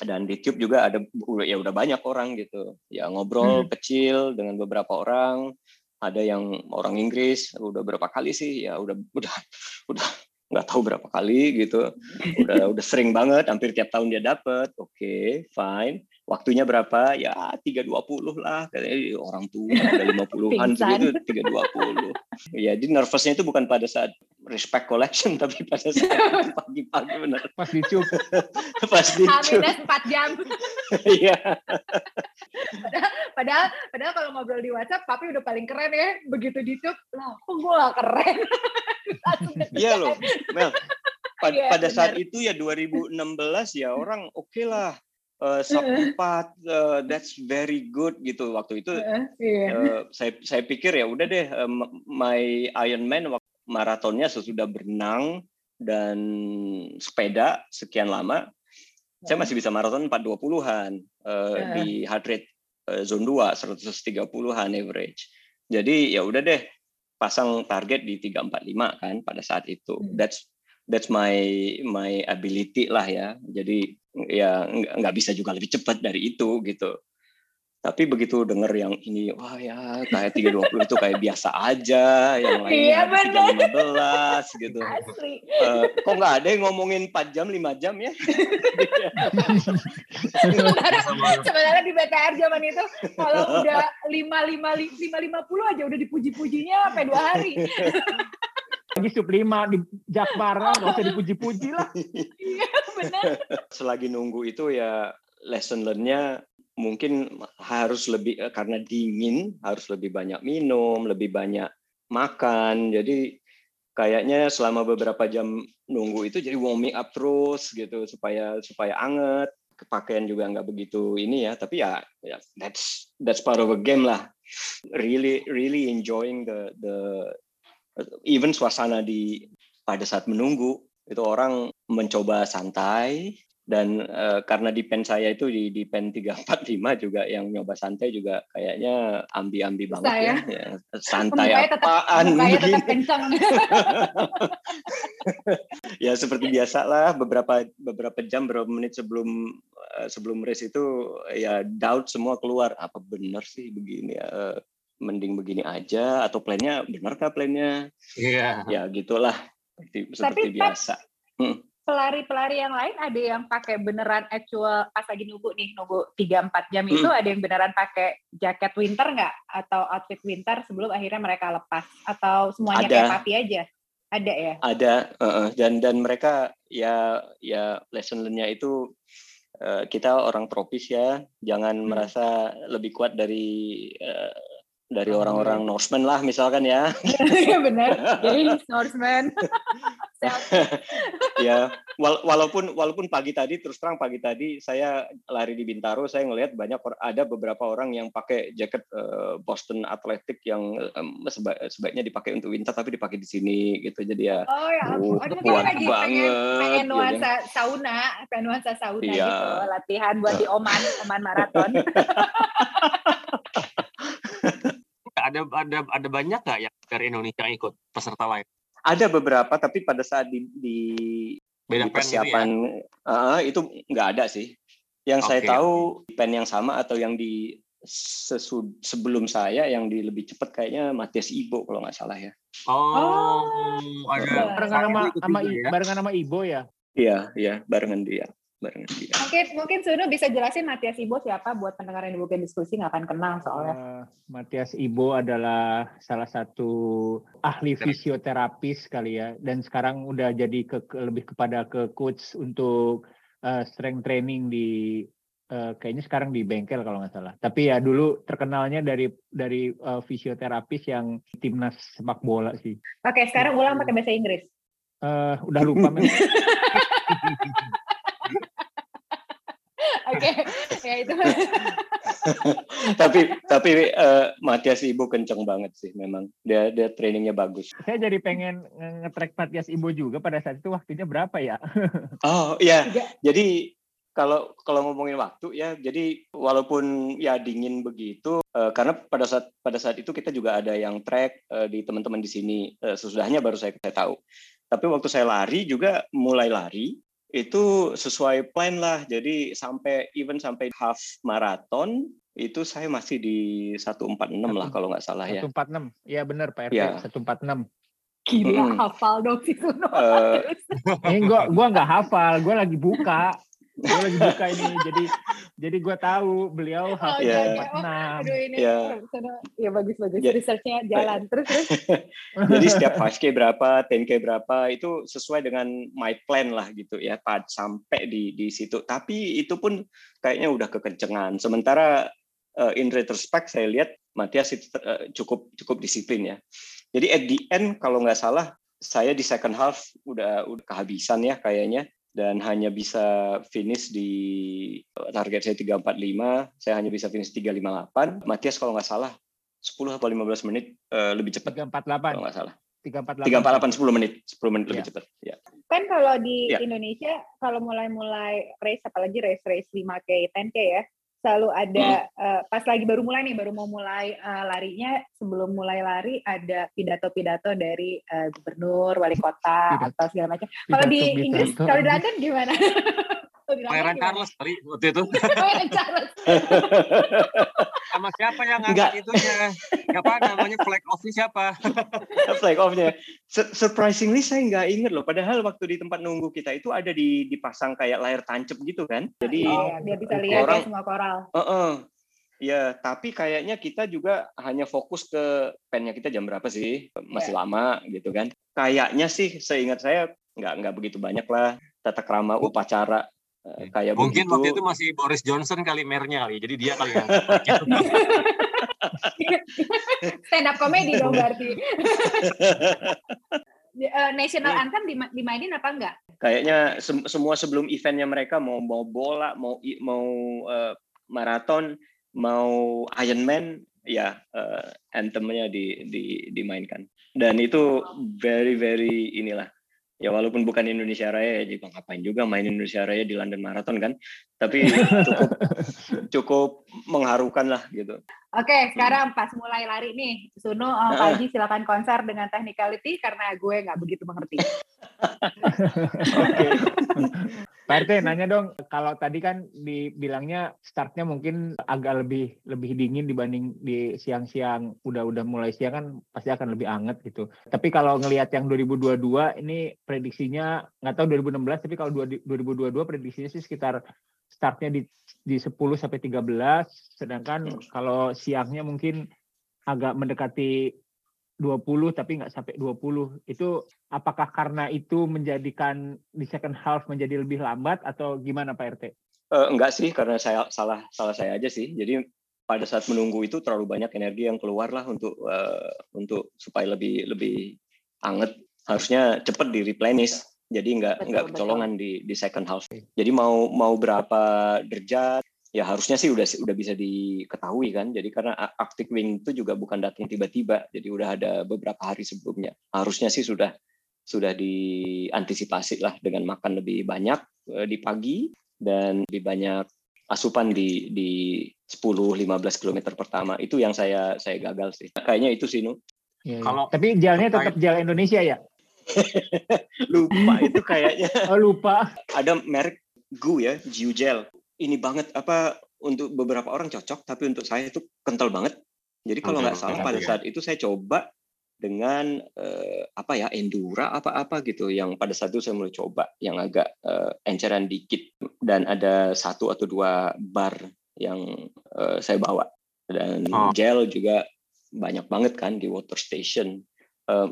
Dan di Tube juga ada ya udah banyak orang gitu, ya ngobrol hmm. kecil dengan beberapa orang, ada yang orang Inggris udah berapa kali sih ya udah *laughs* udah udah nggak tahu berapa kali gitu udah udah sering banget hampir tiap tahun dia dapat oke okay, fine waktunya berapa? Ya tiga dua puluh lah katanya. Orang tua ada *laughs* lima puluhan segitu tiga dua puluh. Ya jadi nervousnya itu bukan pada saat respect collection *laughs* tapi pada saat pagi-pagi benar pas dicup *laughs* pas dicup empat jam. Iya. Padahal, padahal padahal kalau ngobrol di WhatsApp papi udah paling keren ya. Begitu dicup lah kok gue gak keren? Iya loh Mel. Pada, yeah, pada saat itu ya 2016 ya orang oke okay lah uh, sub 4 uh, that's very good gitu waktu itu uh, yeah. uh, saya saya pikir ya udah deh uh, my Ironman maratonnya sesudah berenang dan sepeda sekian lama saya masih bisa maraton 420-an uh, uh. di heart rate uh, zone 2 130-an average. Jadi ya udah deh pasang target di 345 kan pada saat itu. Hmm. That's that's my my ability lah ya. Jadi ya nggak bisa juga lebih cepat dari itu gitu. Tapi begitu denger yang ini, wah ya kayak 320 itu kayak biasa aja, yang lainnya iya, 315 gitu. *laughs* Asli. Uh, kok nggak ada yang ngomongin 4 jam, 5 jam ya? *laughs* sementara, sementara di BTR zaman itu, kalau udah 5, 5, 5, 50 aja udah dipuji-pujinya sampai 2 hari. lagi sub 5 di Jakbar, nggak usah dipuji-puji lah. Benar. *laughs* Selagi nunggu itu ya lesson learn-nya mungkin harus lebih eh, karena dingin harus lebih banyak minum, lebih banyak makan. Jadi kayaknya selama beberapa jam nunggu itu jadi warming up terus gitu supaya supaya anget. Kepakaian juga nggak begitu ini ya, tapi ya, ya that's that's part of a game lah. Really really enjoying the the even suasana di pada saat menunggu itu orang mencoba santai dan uh, karena di pen saya itu di di pen 345 *laughs* juga yang nyoba santai juga kayaknya ambi-ambi banget ya. ya. Santai mukanya apaan tetap, *laughs* ya seperti biasa lah beberapa beberapa jam beberapa menit sebelum uh, sebelum race itu ya doubt semua keluar apa benar sih begini ya mending begini aja atau plannya benarkah plannya? Iya. Yeah. Ya gitulah seperti, seperti Tapi, biasa. Hmm pelari-pelari yang lain ada yang pakai beneran actual pas lagi nunggu nih nunggu tiga empat jam itu hmm. ada yang beneran pakai jaket winter nggak atau outfit winter sebelum akhirnya mereka lepas atau semuanya ada. kayak papi aja ada ya ada uh, dan dan mereka ya ya lesson learn-nya itu uh, kita orang tropis ya jangan hmm. merasa lebih kuat dari uh, dari orang-orang Norseman lah misalkan ya. *laughs* Iya benar. Jadi Norseman. *laughs* ya, walaupun walaupun pagi tadi terus terang pagi tadi saya lari di Bintaro saya ngelihat banyak ada beberapa orang yang pakai jaket uh, Boston Athletic yang um, seba, sebaiknya dipakai untuk winter tapi dipakai di sini gitu. Jadi ya Oh ya, uh, oh, kuat lagi banget. Pengen, pengen gitu nuansa ya. sauna, pengen nuansa sauna iya. gitu, latihan buat di Oman, Oman maraton. *laughs* ada ada ada banyak nggak yang dari Indonesia yang ikut peserta lain? Ada beberapa, tapi pada saat di, di, Beda di persiapan itu, ya? uh, itu nggak ada sih. Yang okay. saya tahu pen yang sama atau yang di sesud, sebelum saya yang di lebih cepat kayaknya Matias Ibo kalau nggak salah ya. Oh, oh ada barengan sama, sama ya? barengan sama Ibo ya? Iya, iya, barengan dia barengan dia. Mungkin mungkin Suno bisa jelasin Matias Ibo siapa buat pendengar yang bukan diskusi nggak akan kenal soalnya. Uh, Matias Ibo adalah salah satu ahli fisioterapis kali ya dan sekarang udah jadi ke, ke lebih kepada ke coach untuk uh, strength training di uh, kayaknya sekarang di bengkel kalau nggak salah. Tapi ya dulu terkenalnya dari dari uh, fisioterapis yang timnas sepak bola sih. Oke, sekarang ulang pakai bahasa Inggris. Uh, udah lupa memang. *laughs* Oke, ya itu. tapi tapi uh, Matias Ibu kenceng banget sih memang. Dia dia trainingnya bagus. Saya jadi pengen nge-track Matias Ibu juga pada saat itu waktunya berapa ya? *laughs* oh iya. Jadi kalau kalau ngomongin waktu ya, jadi walaupun ya dingin begitu, uh, karena pada saat pada saat itu kita juga ada yang track uh, di teman-teman di sini uh, sesudahnya baru saya saya tahu. Tapi waktu saya lari juga mulai lari itu sesuai plan lah. Jadi sampai even sampai half marathon itu saya masih di 146 lah kalau nggak salah ya. 146. Iya benar Pak RT, ya. 146. Gila hmm. hafal dong sih uh, eh, *laughs* gua gua nggak hafal, gua lagi buka gue lagi buka ini jadi jadi gue tahu beliau oh, ya. enam ya. ya bagus bagus ya. researchnya jalan. Terus terus? *laughs* Jadi setiap 5k berapa 10k berapa itu sesuai dengan my plan lah gitu ya sampai di di situ. Tapi itu pun kayaknya udah kekencengan. Sementara uh, in retrospect saya lihat Matias itu uh, cukup cukup disiplin ya. Jadi at the end kalau nggak salah saya di second half udah udah kehabisan ya kayaknya dan hanya bisa finish di target saya 345, saya hanya bisa finish 358. Matias kalau nggak salah 10 atau 15 menit uh, lebih cepat. 348. Kalau nggak salah. 348. 348 10 menit, 10 menit ya. lebih cepat. Ya. Kan kalau di ya. Indonesia kalau mulai-mulai race apalagi race-race 5K, 10K ya, selalu ada uh, pas lagi baru mulai nih baru mau mulai uh, larinya sebelum mulai lari ada pidato-pidato dari uh, gubernur wali kota pidato. atau segala macam. Kalau di Inggris kalau di London gimana *laughs* Pangeran Charles kali waktu itu. *laughs* Charles. Sama siapa yang ngangkat itunya? Siapa namanya flag off-nya siapa? *laughs* flag off-nya. Surprisingly saya nggak inget loh. Padahal waktu di tempat nunggu kita itu ada di dipasang kayak layar tancap gitu kan. Jadi oh, biar bisa lihat orang, ya semua koral. Uh -uh. Ya, tapi kayaknya kita juga hanya fokus ke pennya kita jam berapa sih? Masih yeah. lama gitu kan. Kayaknya sih seingat saya nggak nggak begitu banyak lah tata krama upacara Eh, kayak mungkin begitu. waktu itu masih Boris Johnson kali mernya kali. Jadi dia kali yang *laughs* stand up comedy dong berarti. *laughs* Uh, national iya. anthem dimainin apa enggak? Kayaknya se semua sebelum eventnya mereka mau mau bola mau mau uh, maraton mau Ironman ya uh, anthemnya di, di dimainkan. Dan itu very very inilah ya walaupun bukan Indonesia Raya ya juga ngapain juga main Indonesia Raya di London Marathon kan tapi cukup *laughs* cukup mengharukan lah gitu. Oke, sekarang pas mulai lari nih, Suno, uh, Pak Haji silakan konser dengan technicality karena gue nggak begitu mengerti. *laughs* Oke. *laughs* Pak RT nanya dong, kalau tadi kan dibilangnya startnya mungkin agak lebih lebih dingin dibanding di siang-siang, udah udah mulai siang kan pasti akan lebih anget gitu. Tapi kalau ngelihat yang 2022 ini prediksinya nggak tahu 2016, tapi kalau 2022 prediksinya sih sekitar startnya di di 10 sampai 13 sedangkan hmm. kalau siangnya mungkin agak mendekati 20 tapi nggak sampai 20 itu apakah karena itu menjadikan di second half menjadi lebih lambat atau gimana Pak RT? Uh, enggak sih karena saya salah salah saya aja sih. Jadi pada saat menunggu itu terlalu banyak energi yang keluar lah untuk uh, untuk supaya lebih lebih anget. Harusnya cepat di replenish. Jadi nggak nggak kecolongan di di second half. Jadi mau mau berapa derajat ya harusnya sih udah udah bisa diketahui kan. Jadi karena Arctic Wing itu juga bukan datang tiba-tiba, jadi udah ada beberapa hari sebelumnya. Harusnya sih sudah sudah diantisipasi lah dengan makan lebih banyak eh, di pagi dan lebih banyak asupan di di 10-15 km pertama itu yang saya saya gagal sih. Kayaknya itu sih Nu. Ya, Kalau tapi jalannya tetap jalan Indonesia ya? *laughs* lupa itu kayaknya. Oh, lupa. Ada merek Gu ya, Jiu Gel. Ini banget apa untuk beberapa orang cocok, tapi untuk saya itu kental banget. Jadi kalau nggak salah pada saat itu saya coba dengan uh, apa ya endura apa-apa gitu yang pada saat itu saya mulai coba yang agak uh, enceran dikit dan ada satu atau dua bar yang uh, saya bawa dan oh. gel juga banyak banget kan di water station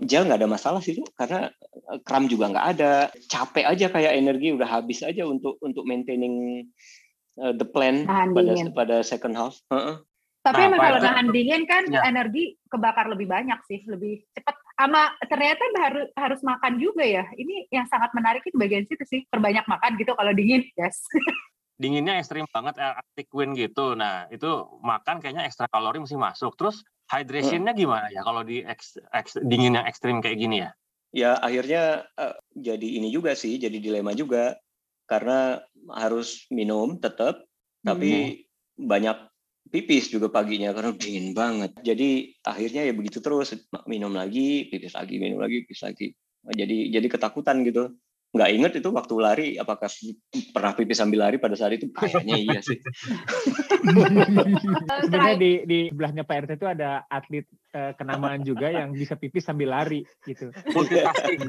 gel nggak ada masalah sih tuh karena eh, kram juga nggak ada capek aja kayak energi udah habis aja untuk untuk maintaining uh, the plan nahan pada dingin. pada second half uh -uh. tapi nah, emang kalau nahan dingin kan ya. energi kebakar lebih banyak sih lebih cepat ama ternyata harus harus makan juga ya ini yang sangat menarik itu bagian situ sih perbanyak makan gitu kalau dingin yes *laughs* dinginnya ekstrim banget Arctic wind gitu. Nah, itu makan kayaknya ekstra kalori mesti masuk. Terus hydrationnya gimana ya kalau di eks, eks, dingin yang ekstrim kayak gini ya? Ya akhirnya uh, jadi ini juga sih, jadi dilema juga karena harus minum tetap, tapi hmm. banyak pipis juga paginya karena dingin banget. Jadi akhirnya ya begitu terus minum lagi, pipis lagi, minum lagi, pipis lagi. Jadi jadi ketakutan gitu nggak inget itu waktu lari apakah pernah pipis sambil lari pada saat itu? Kayaknya iya sih. *laughs* Sebenarnya di di sebelahnya Pak RT itu ada atlet uh, kenamaan juga yang bisa pipis sambil lari gitu.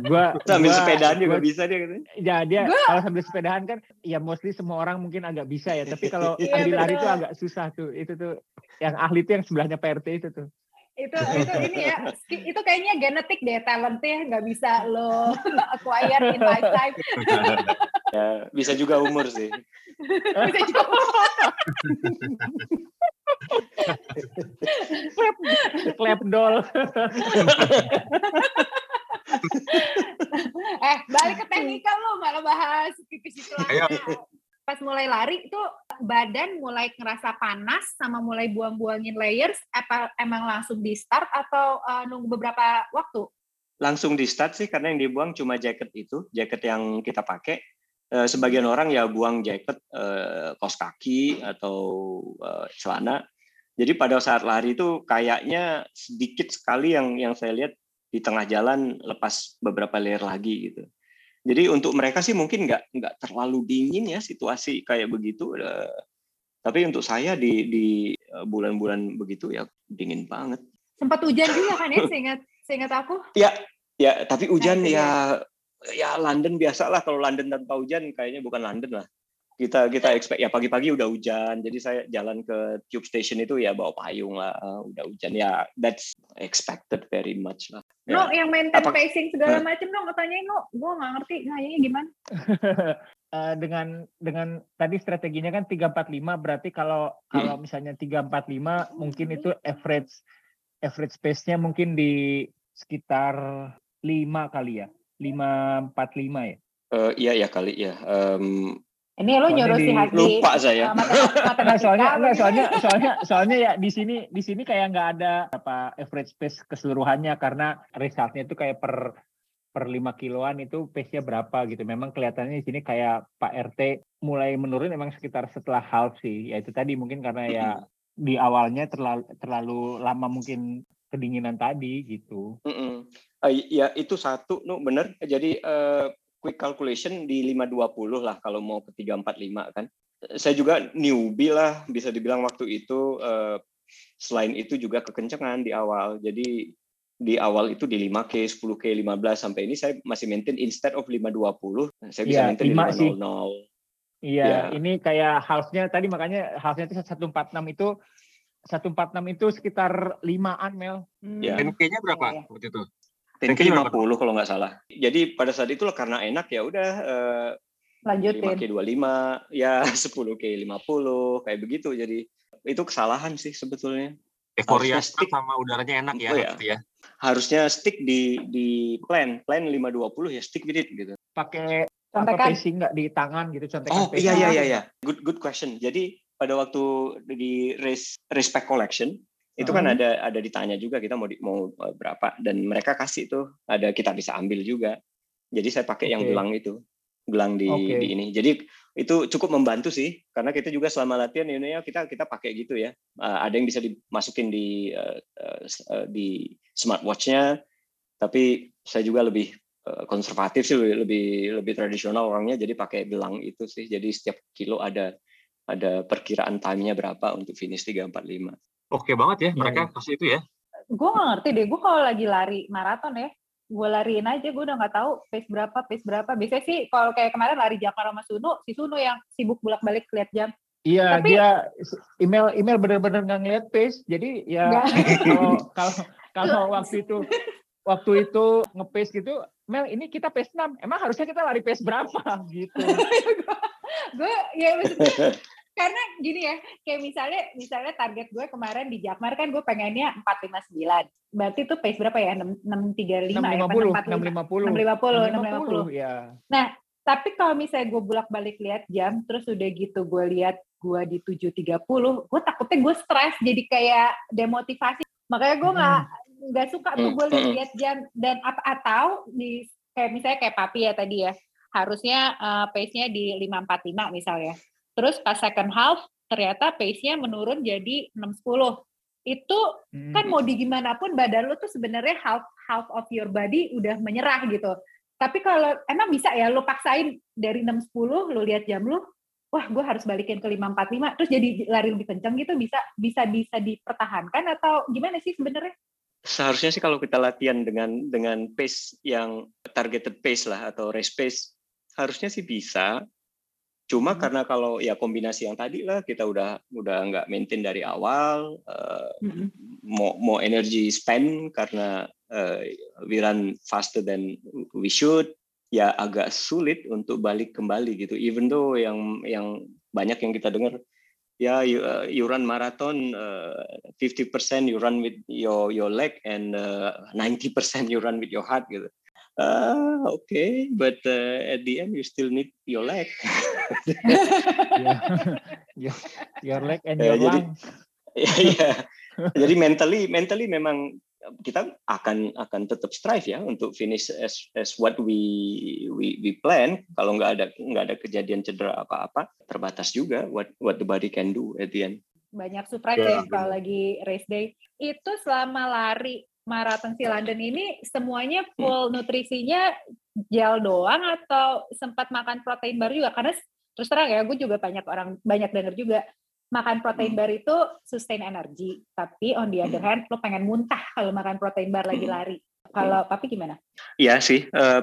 Gua sambil gua, sepedaan juga gua, bisa dia gitu ya dia gua. kalau sambil sepedaan kan ya mostly semua orang mungkin agak bisa ya tapi kalau iya, sambil lari itu agak susah tuh. Itu tuh yang ahli itu yang sebelahnya Pak RT itu tuh itu itu ini ya itu kayaknya genetik deh talentnya nggak bisa lo *laughs* acquire in lifetime. *laughs* Ya bisa juga umur sih. *laughs* Bisa juga klep doll. Eh balik ke teknikal lo malah bahas pipis itu pas mulai lari itu badan mulai ngerasa panas sama mulai buang-buangin layers apa emang langsung di start atau uh, nunggu beberapa waktu? Langsung di start sih karena yang dibuang cuma jaket itu, jaket yang kita pakai. Uh, sebagian orang ya buang jaket uh, kos kaki atau uh, celana. Jadi pada saat lari itu kayaknya sedikit sekali yang yang saya lihat di tengah jalan lepas beberapa layer lagi gitu. Jadi untuk mereka sih mungkin nggak nggak terlalu dingin ya situasi kayak begitu. Tapi untuk saya di di eh, bulan-bulan begitu ya dingin banget. Sempat hujan juga kan ya, seingat seingat aku. Ya, ya. Tapi hujan nah, ya ya London biasa lah kalau London tanpa hujan kayaknya bukan London lah kita kita expect ya pagi-pagi udah hujan jadi saya jalan ke tube station itu ya bawa payung lah udah hujan ya that's expected very much lah ya. no yang maintain Apa, pacing segala macam dong tanyain no gue nggak ngerti ngayanya gimana uh, *laughs* dengan dengan tadi strateginya kan 345 berarti kalau hmm. kalau misalnya 345 mungkin itu average average pace-nya mungkin di sekitar 5 kali ya 545 ya Uh, iya ya kali ya. Um, ini lo nyuruh si Haji. Lupa saya. nah, *laughs* soalnya enggak soalnya soalnya soalnya ya di sini di sini kayak nggak ada apa average pace keseluruhannya karena resultnya itu kayak per per 5 kiloan itu pace-nya berapa gitu. Memang kelihatannya di sini kayak Pak RT mulai menurun memang sekitar setelah half sih. Ya itu tadi mungkin karena ya di awalnya terlalu terlalu lama mungkin kedinginan tadi gitu. Mm -mm. Uh, ya itu satu, nu bener. Jadi uh, quick calculation di 520 lah kalau mau ke 345 kan. Saya juga newbie lah bisa dibilang waktu itu eh, selain itu juga kekencengan di awal. Jadi di awal itu di 5K, 10K, 15 sampai ini saya masih maintain instead of 520 saya bisa ya, maintain 500. Iya, ya. ini kayak halfnya tadi makanya halfnya itu 146 itu 146 itu sekitar 5-an Mel. Hmm. Ya. NK-nya berapa ya. waktu itu? Tenki 50 kalau nggak salah. Jadi pada saat itu karena enak ya udah uh, lanjutin 5K 25 ya *laughs* 10K 50 kayak begitu. Jadi itu kesalahan sih sebetulnya. Euforia stick sama udaranya enak ya, oh, ya. ya. Harusnya stick di di plan, plan 520 ya stick with it gitu. Pakai apa pacing nggak di tangan gitu contekan Oh iya iya iya iya. Good good question. Jadi pada waktu di race respect collection itu kan ada ada ditanya juga kita mau di, mau e, berapa. Dan mereka kasih tuh ada kita bisa ambil juga. Jadi saya pakai okay. yang gelang itu. Gelang di, okay. di ini. Jadi itu cukup membantu sih. Karena kita juga selama latihan ini ya kita kita pakai gitu ya. Uh, ada yang bisa dimasukin di uh, uh, di smartwatchnya. Tapi saya juga lebih uh, konservatif sih lebih lebih, lebih tradisional orangnya. Jadi pakai gelang itu sih. Jadi setiap kilo ada ada perkiraan time-nya berapa untuk finish 345 Oke banget ya mereka ya. kasih itu ya. Gue gak ngerti deh, gue kalau lagi lari maraton ya, gue lariin aja, gue udah gak tahu pace berapa, pace berapa. Biasanya sih kalau kayak kemarin lari Jakarta sama Suno, si Suno yang sibuk bolak-balik lihat jam. Iya, Tapi, dia email email bener-bener nggak ngeliat pace, jadi ya kalau kalau *laughs* kalau waktu itu waktu itu ngepace gitu, Mel ini kita pace 6, emang harusnya kita lari pace berapa *laughs* gitu. *laughs* gue ya maksudnya karena gini ya kayak misalnya misalnya target gue kemarin di Jakmar kan gue pengennya 459 berarti itu pace berapa ya 635 650 ya 650 650 650 650 ya nah Tapi kalau misalnya gue bolak-balik lihat jam, terus udah gitu gue lihat gue di 7.30, gue takutnya gue stres jadi kayak demotivasi. Makanya gue nggak hmm. nggak suka tuh gue hmm. lihat jam dan apa atau di kayak misalnya kayak papi ya tadi ya harusnya uh, pace-nya di 545 misalnya. Terus pas second half ternyata pace-nya menurun jadi 610. Itu hmm. kan mau di gimana pun badan lu tuh sebenarnya half half of your body udah menyerah gitu. Tapi kalau emang bisa ya lu paksain dari 610 lu lihat jam lu, wah gue harus balikin ke 545 terus jadi lari lebih kencang gitu bisa bisa bisa dipertahankan atau gimana sih sebenarnya? Seharusnya sih kalau kita latihan dengan dengan pace yang targeted pace lah atau race pace harusnya sih bisa. Cuma hmm. karena kalau ya kombinasi yang tadi lah kita udah udah nggak maintain dari awal, uh, hmm. mau mau energy spend karena uh, we run faster than we should, ya agak sulit untuk balik kembali gitu. Even though yang yang banyak yang kita dengar ya you, uh, you run marathon uh, 50% you run with your your leg and uh, 90% you run with your heart gitu uh, okay, but uh, at the end you still need your leg. *laughs* yeah. your, leg and your ya, lung. Jadi, *laughs* ya, jadi mentally mentally memang kita akan akan tetap strive ya untuk finish as as what we we we plan kalau nggak ada nggak ada kejadian cedera apa-apa terbatas juga what what the body can do at the end banyak surprise yeah. ya kalau lagi race day itu selama lari maraton si London ini semuanya hmm. full nutrisinya gel doang atau sempat makan protein bar juga karena terus terang ya gue juga banyak orang banyak denger juga makan protein hmm. bar itu sustain energi tapi on the other hmm. hand lo pengen muntah kalau makan protein bar lagi lari kalau tapi gimana? Iya sih uh,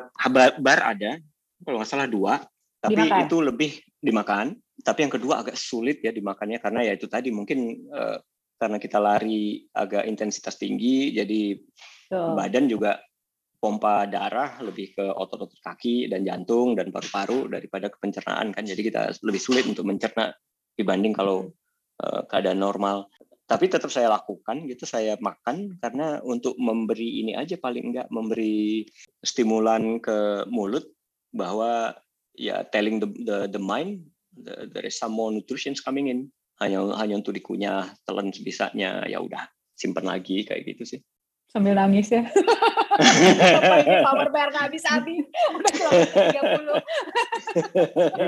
bar ada kalau nggak salah dua tapi dimakan. itu lebih dimakan tapi yang kedua agak sulit ya dimakannya karena ya itu tadi mungkin uh, karena kita lari agak intensitas tinggi, jadi oh. badan juga pompa darah lebih ke otot-otot kaki dan jantung dan paru-paru daripada ke pencernaan kan. Jadi kita lebih sulit untuk mencerna dibanding kalau uh, keadaan normal. Tapi tetap saya lakukan gitu, saya makan karena untuk memberi ini aja paling enggak memberi stimulan ke mulut bahwa ya telling the the, the mind the, there is some more nutrition coming in hanya hanya untuk dikunyah telan sebisanya ya udah simpen lagi kayak gitu sih. Sambil nangis ya. Power bar nggak habis habis. Udah tiga puluh.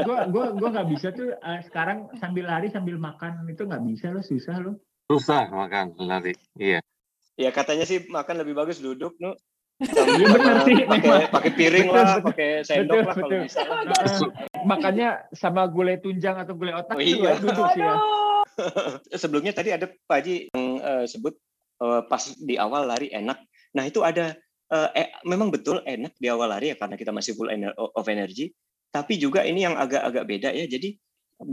Gue gue gue nggak bisa tuh uh, sekarang sambil lari sambil makan itu nggak bisa lo susah lo susah makan lari iya. Ya katanya sih makan lebih bagus duduk nu. Iya benar sih. Pakai pakai piring betul, lah, pakai sendok betul, lah kalau bisa. Makanya sama gulai tunjang atau gulai otak oh, iya. duduk sih ya. Sebelumnya tadi ada Pak Haji yang uh, sebut uh, pas di awal lari enak. Nah itu ada uh, eh, memang betul enak di awal lari ya karena kita masih full ener of energy. Tapi juga ini yang agak-agak beda ya. Jadi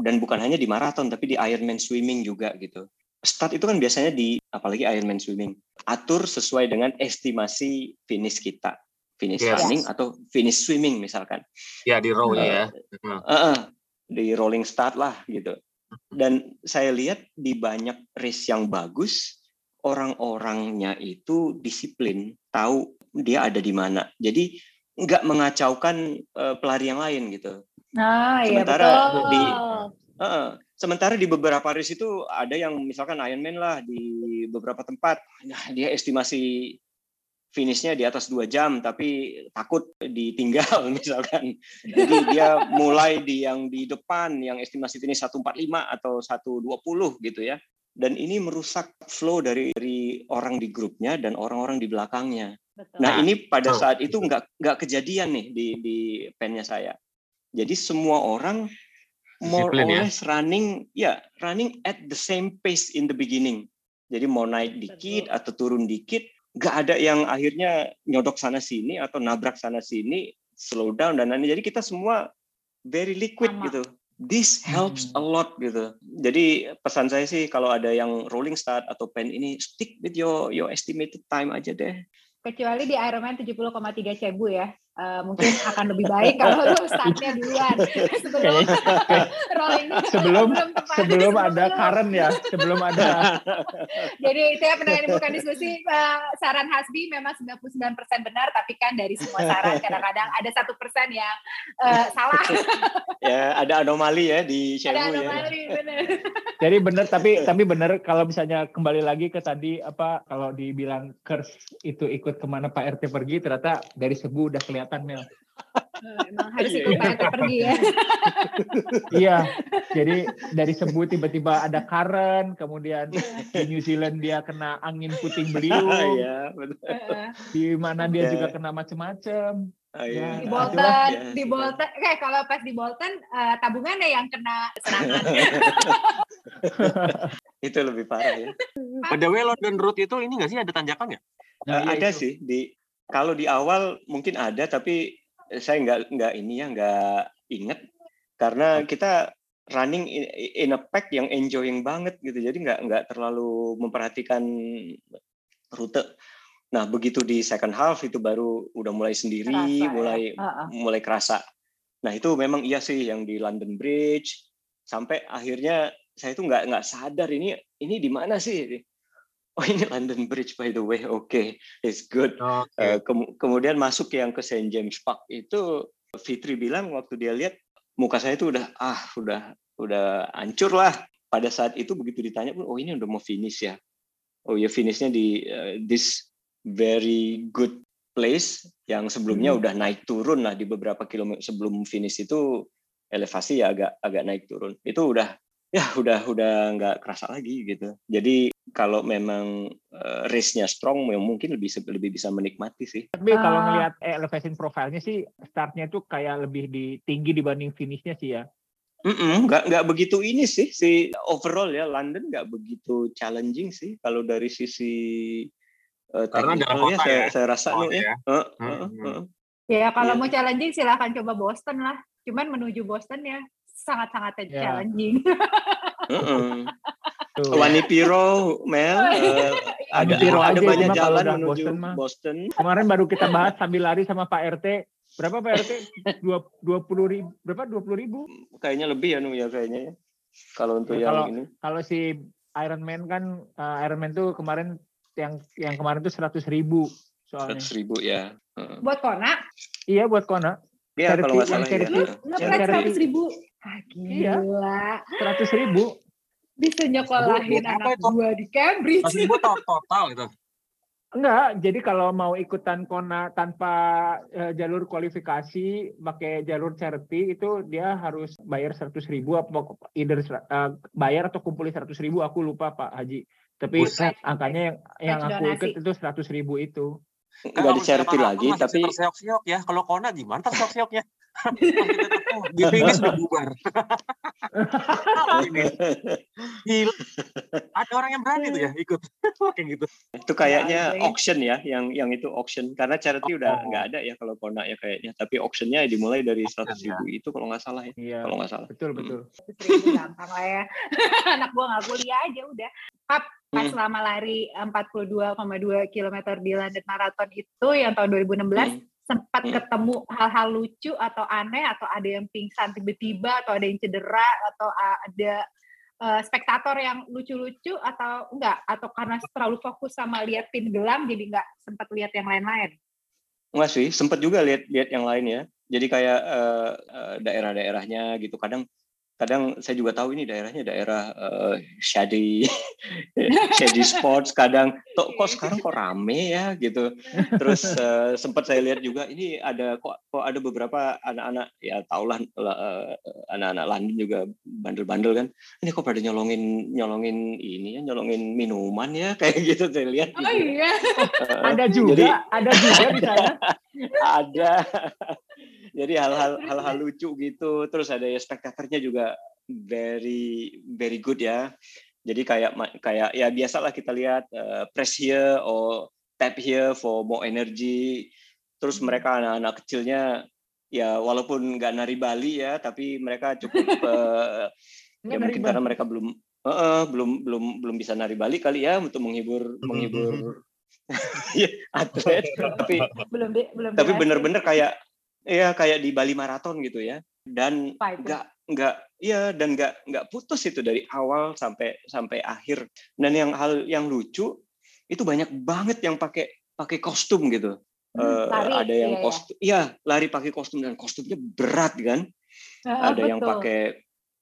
dan bukan hanya di maraton tapi di Ironman swimming juga gitu. Start itu kan biasanya di apalagi Ironman swimming atur sesuai dengan estimasi finish kita finish yes. running atau finish swimming misalkan. Ya di row uh, ya. Uh, uh, di rolling start lah gitu. Dan saya lihat di banyak race yang bagus, orang-orangnya itu disiplin, tahu dia ada di mana. Jadi nggak mengacaukan uh, pelari yang lain gitu. Nah, sementara iya betul. di uh, sementara di beberapa race itu ada yang misalkan Ironman lah di beberapa tempat, nah, dia estimasi finishnya di atas dua jam tapi takut ditinggal *laughs* misalkan jadi dia mulai di yang di depan yang estimasi finish 145 atau 120 gitu ya dan ini merusak flow dari, dari orang di grupnya dan orang-orang di belakangnya Betul. nah ini pada saat itu nggak nggak kejadian nih di di pennya saya jadi semua orang more or ya. less running ya running at the same pace in the beginning jadi mau naik dikit Betul. atau turun dikit nggak ada yang akhirnya nyodok sana sini atau nabrak sana sini slow down dan lain jadi kita semua very liquid Sama. gitu. This helps hmm. a lot gitu. Jadi pesan saya sih kalau ada yang rolling start atau pen ini stick with your your estimated time aja deh. Kecuali di Ironman 70,3 cebu ya uh, mungkin akan lebih baik kalau lu startnya duluan. *laughs* Sebelum *laughs* rolling. Sebelum sebelum ada current ya sebelum ada. *laughs* Jadi itu ya pendengar bukan diskusi uh, saran Hasbi memang 99% benar tapi kan dari semua saran kadang-kadang ada satu persen yang uh, salah. Ya ada anomali ya di Shewu ada ya. anomali ya. benar. Jadi benar tapi tapi benar kalau misalnya kembali lagi ke tadi apa kalau dibilang curse itu ikut ke mana Pak RT pergi ternyata dari sebu udah kelihatan kelihatan Mel. Emang harus ikut Pak pergi ya. *laughs* iya, jadi dari sebut tiba-tiba ada current, kemudian di New Zealand dia kena angin puting *laughs* beliung. Iya, betul. Di mana dia juga kena macam-macam. Oh, iya. Di Bolton, ya. di Bolton, kayak kalau pas di Bolton uh, tabungannya yang kena serangan. *laughs* itu lebih parah ya. Pada way London Road itu ini nggak sih ada tanjakan ya? Nah, uh, ada itu. sih di kalau di awal mungkin ada tapi saya nggak nggak ini ya nggak inget karena kita running in, in a pack yang enjoying banget gitu jadi nggak nggak terlalu memperhatikan rute nah begitu di second half itu baru udah mulai sendiri kerasa, ya? mulai ya? uh -uh. mulai kerasa nah itu memang iya sih yang di London Bridge sampai akhirnya saya itu nggak nggak sadar ini ini di mana sih oh ini London Bridge by the way, oke, okay, it's good. Okay. Uh, ke kemudian masuk yang ke St James Park itu Fitri bilang waktu dia lihat muka saya itu udah ah udah udah hancur lah. Pada saat itu begitu ditanya pun oh ini udah mau finish ya. Oh ya finishnya di uh, this very good place yang sebelumnya hmm. udah naik turun lah di beberapa kilometer sebelum finish itu elevasi ya agak agak naik turun. Itu udah ya udah udah nggak kerasa lagi gitu. Jadi kalau memang uh, race-nya strong, ya mungkin lebih lebih bisa menikmati sih. Tapi uh, kalau ngelihat eh, elevation profile-nya sih, startnya tuh kayak lebih di, tinggi dibanding finish-nya sih ya. Mm -mm, nggak nggak begitu ini sih si overall ya London nggak begitu challenging sih kalau dari sisi uh, karena dalam kota ya, saya, ya. saya rasa nih ya. Uh, uh, uh, uh. Ya kalau yeah. mau challenging silahkan coba Boston lah. Cuman menuju Boston ya sangat-sangat yeah. challenging. uh *laughs* -uh. Wanipiro, Mel, uh, *laughs* ada, Piro ada aja banyak jalan menuju Boston, Boston. Kemarin baru kita bahas sambil lari sama Pak RT. Berapa Pak RT? Dua dua puluh ribu, berapa? Dua puluh ribu? Kayaknya lebih ya, Nu ya kayaknya ya. Kalau untuk ya, yang kalau, ini. Kalau si Iron Man kan, uh, Iron Man tuh kemarin yang yang kemarin tuh seratus ribu soalnya. Seratus ribu ya. Uh. Buat Kona? Iya buat Kona. Iya kalau nggak salah ya. Seratus ribu. Ah, iya. gila. Seratus ribu bisa nyekolahin anak itu? gua di Cambridge. Mas ibu total gitu. Enggak, jadi kalau mau ikutan Kona tanpa uh, jalur kualifikasi, pakai jalur charity itu dia harus bayar seratus ribu, apa either uh, bayar atau kumpulin seratus ribu, aku lupa Pak Haji. Tapi Buset. angkanya yang yang aku ikut itu seratus ribu itu. Enggak di charity lagi, tapi terseok-seok ya. Kalau Kona gimana terseok-seoknya? *laughs* di finish udah bubar. *laughs* Ada orang yang berani tuh ya ikut *laughs* kayak gitu. Itu kayaknya auction ya, yang yang itu auction karena charity udah oh. nggak ada ya kalau Kona ya kayaknya. Tapi auctionnya dimulai dari seratus ribu ya. itu kalau nggak salah ya. Iya. Kalau nggak salah. Betul betul. Seribu *laughs* gampang lah ya. Anak gua nggak kuliah aja udah. Pap, pas hmm. selama lari 42,2 km di London Marathon itu yang tahun 2016 hmm sempat hmm. ketemu hal-hal lucu atau aneh atau ada yang pingsan tiba-tiba atau ada yang cedera atau ada uh, spektator yang lucu-lucu atau enggak? Atau karena terlalu fokus sama lihat pin gelam jadi enggak sempat lihat yang lain-lain? Enggak sih sempat juga lihat lihat yang lain ya. Jadi kayak uh, uh, daerah-daerahnya gitu. Kadang kadang saya juga tahu ini daerahnya daerah uh, shady *laughs* shady sports kadang. Kok kok sekarang kok rame ya gitu. Terus uh, sempat saya lihat juga ini ada kok kok ada beberapa anak-anak ya taulah uh, anak-anak London juga bandel-bandel kan. Ini kok pada nyolongin nyolongin ini ya nyolongin minuman ya *laughs* kayak gitu saya lihat oh iya. Uh, ada juga jadi, ada juga di sana. *laughs* Ada jadi hal-hal hal-hal lucu gitu. Terus ada ya spektatornya juga very very good ya. Jadi kayak kayak ya biasalah kita lihat uh, press here or tap here for more energy. Terus hmm. mereka anak-anak kecilnya ya walaupun nggak nari Bali ya tapi mereka cukup uh, *laughs* ya mungkin karena mereka belum uh, uh, belum belum belum bisa nari Bali kali ya untuk menghibur menghibur ya, *laughs* atlet. Tapi belum belum tapi bener-bener kayak Iya kayak di Bali Marathon gitu ya. Dan nggak nggak iya dan nggak nggak putus itu dari awal sampai sampai akhir. Dan yang hal yang lucu itu banyak banget yang pakai pakai kostum gitu. Hmm, uh, ada yang iya, iya. kostum, iya lari pakai kostum dan kostumnya berat kan. Uh, ada betul. yang pakai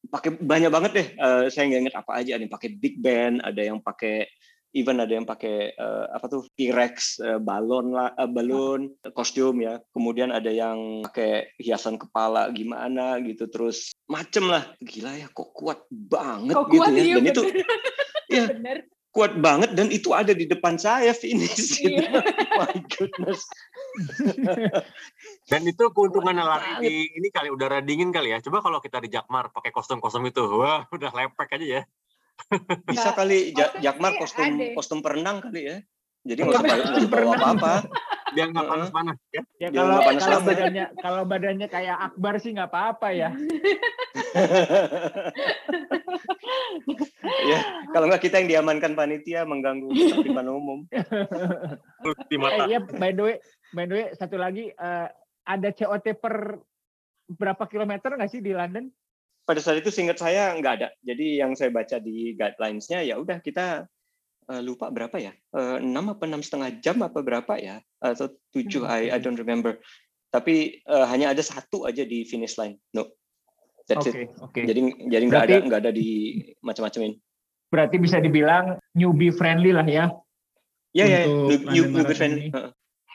pakai banyak banget deh. Uh, saya nggak inget apa aja. Ada yang pakai big band, ada yang pakai even ada yang pakai uh, apa tuh T-Rex uh, balon lah uh, balon kostum ya kemudian ada yang pakai hiasan kepala gimana gitu terus macem lah gila ya kok kuat banget kok gitu kuat, ya iya, dan bener. *laughs* itu ya bener. kuat banget dan itu ada di depan saya finish gitu. Iya. *laughs* my goodness *laughs* dan itu keuntungan lari di ini kali udara dingin kali ya coba kalau kita di Jakmar pakai kostum-kostum itu wah udah lepek aja ya bisa nah, kali Jakmar kostum ade. kostum perenang kali ya. Jadi nggak usah bawa apa-apa. Biar nggak panas-panas ya. Ya kalau, panas kalau badannya kalau badannya kayak Akbar sih nggak apa-apa ya. *laughs* ya kalau nggak kita yang diamankan panitia mengganggu ketertiban umum. eh, ya by the way, by the way satu lagi uh, ada COT per berapa kilometer nggak sih di London? Pada saat itu singkat saya nggak ada. Jadi yang saya baca di guidelines-nya ya udah kita uh, lupa berapa ya? Uh, apa enam setengah jam apa berapa ya? Atau tujuh? Hmm. I I don't remember. Tapi uh, hanya ada satu aja di finish line. No. That's okay, it. Okay. Jadi jadi nggak ada nggak ada di macam-macamin. Berarti bisa dibilang newbie friendly lah ya. Ya ya, newbie friendly. Uh,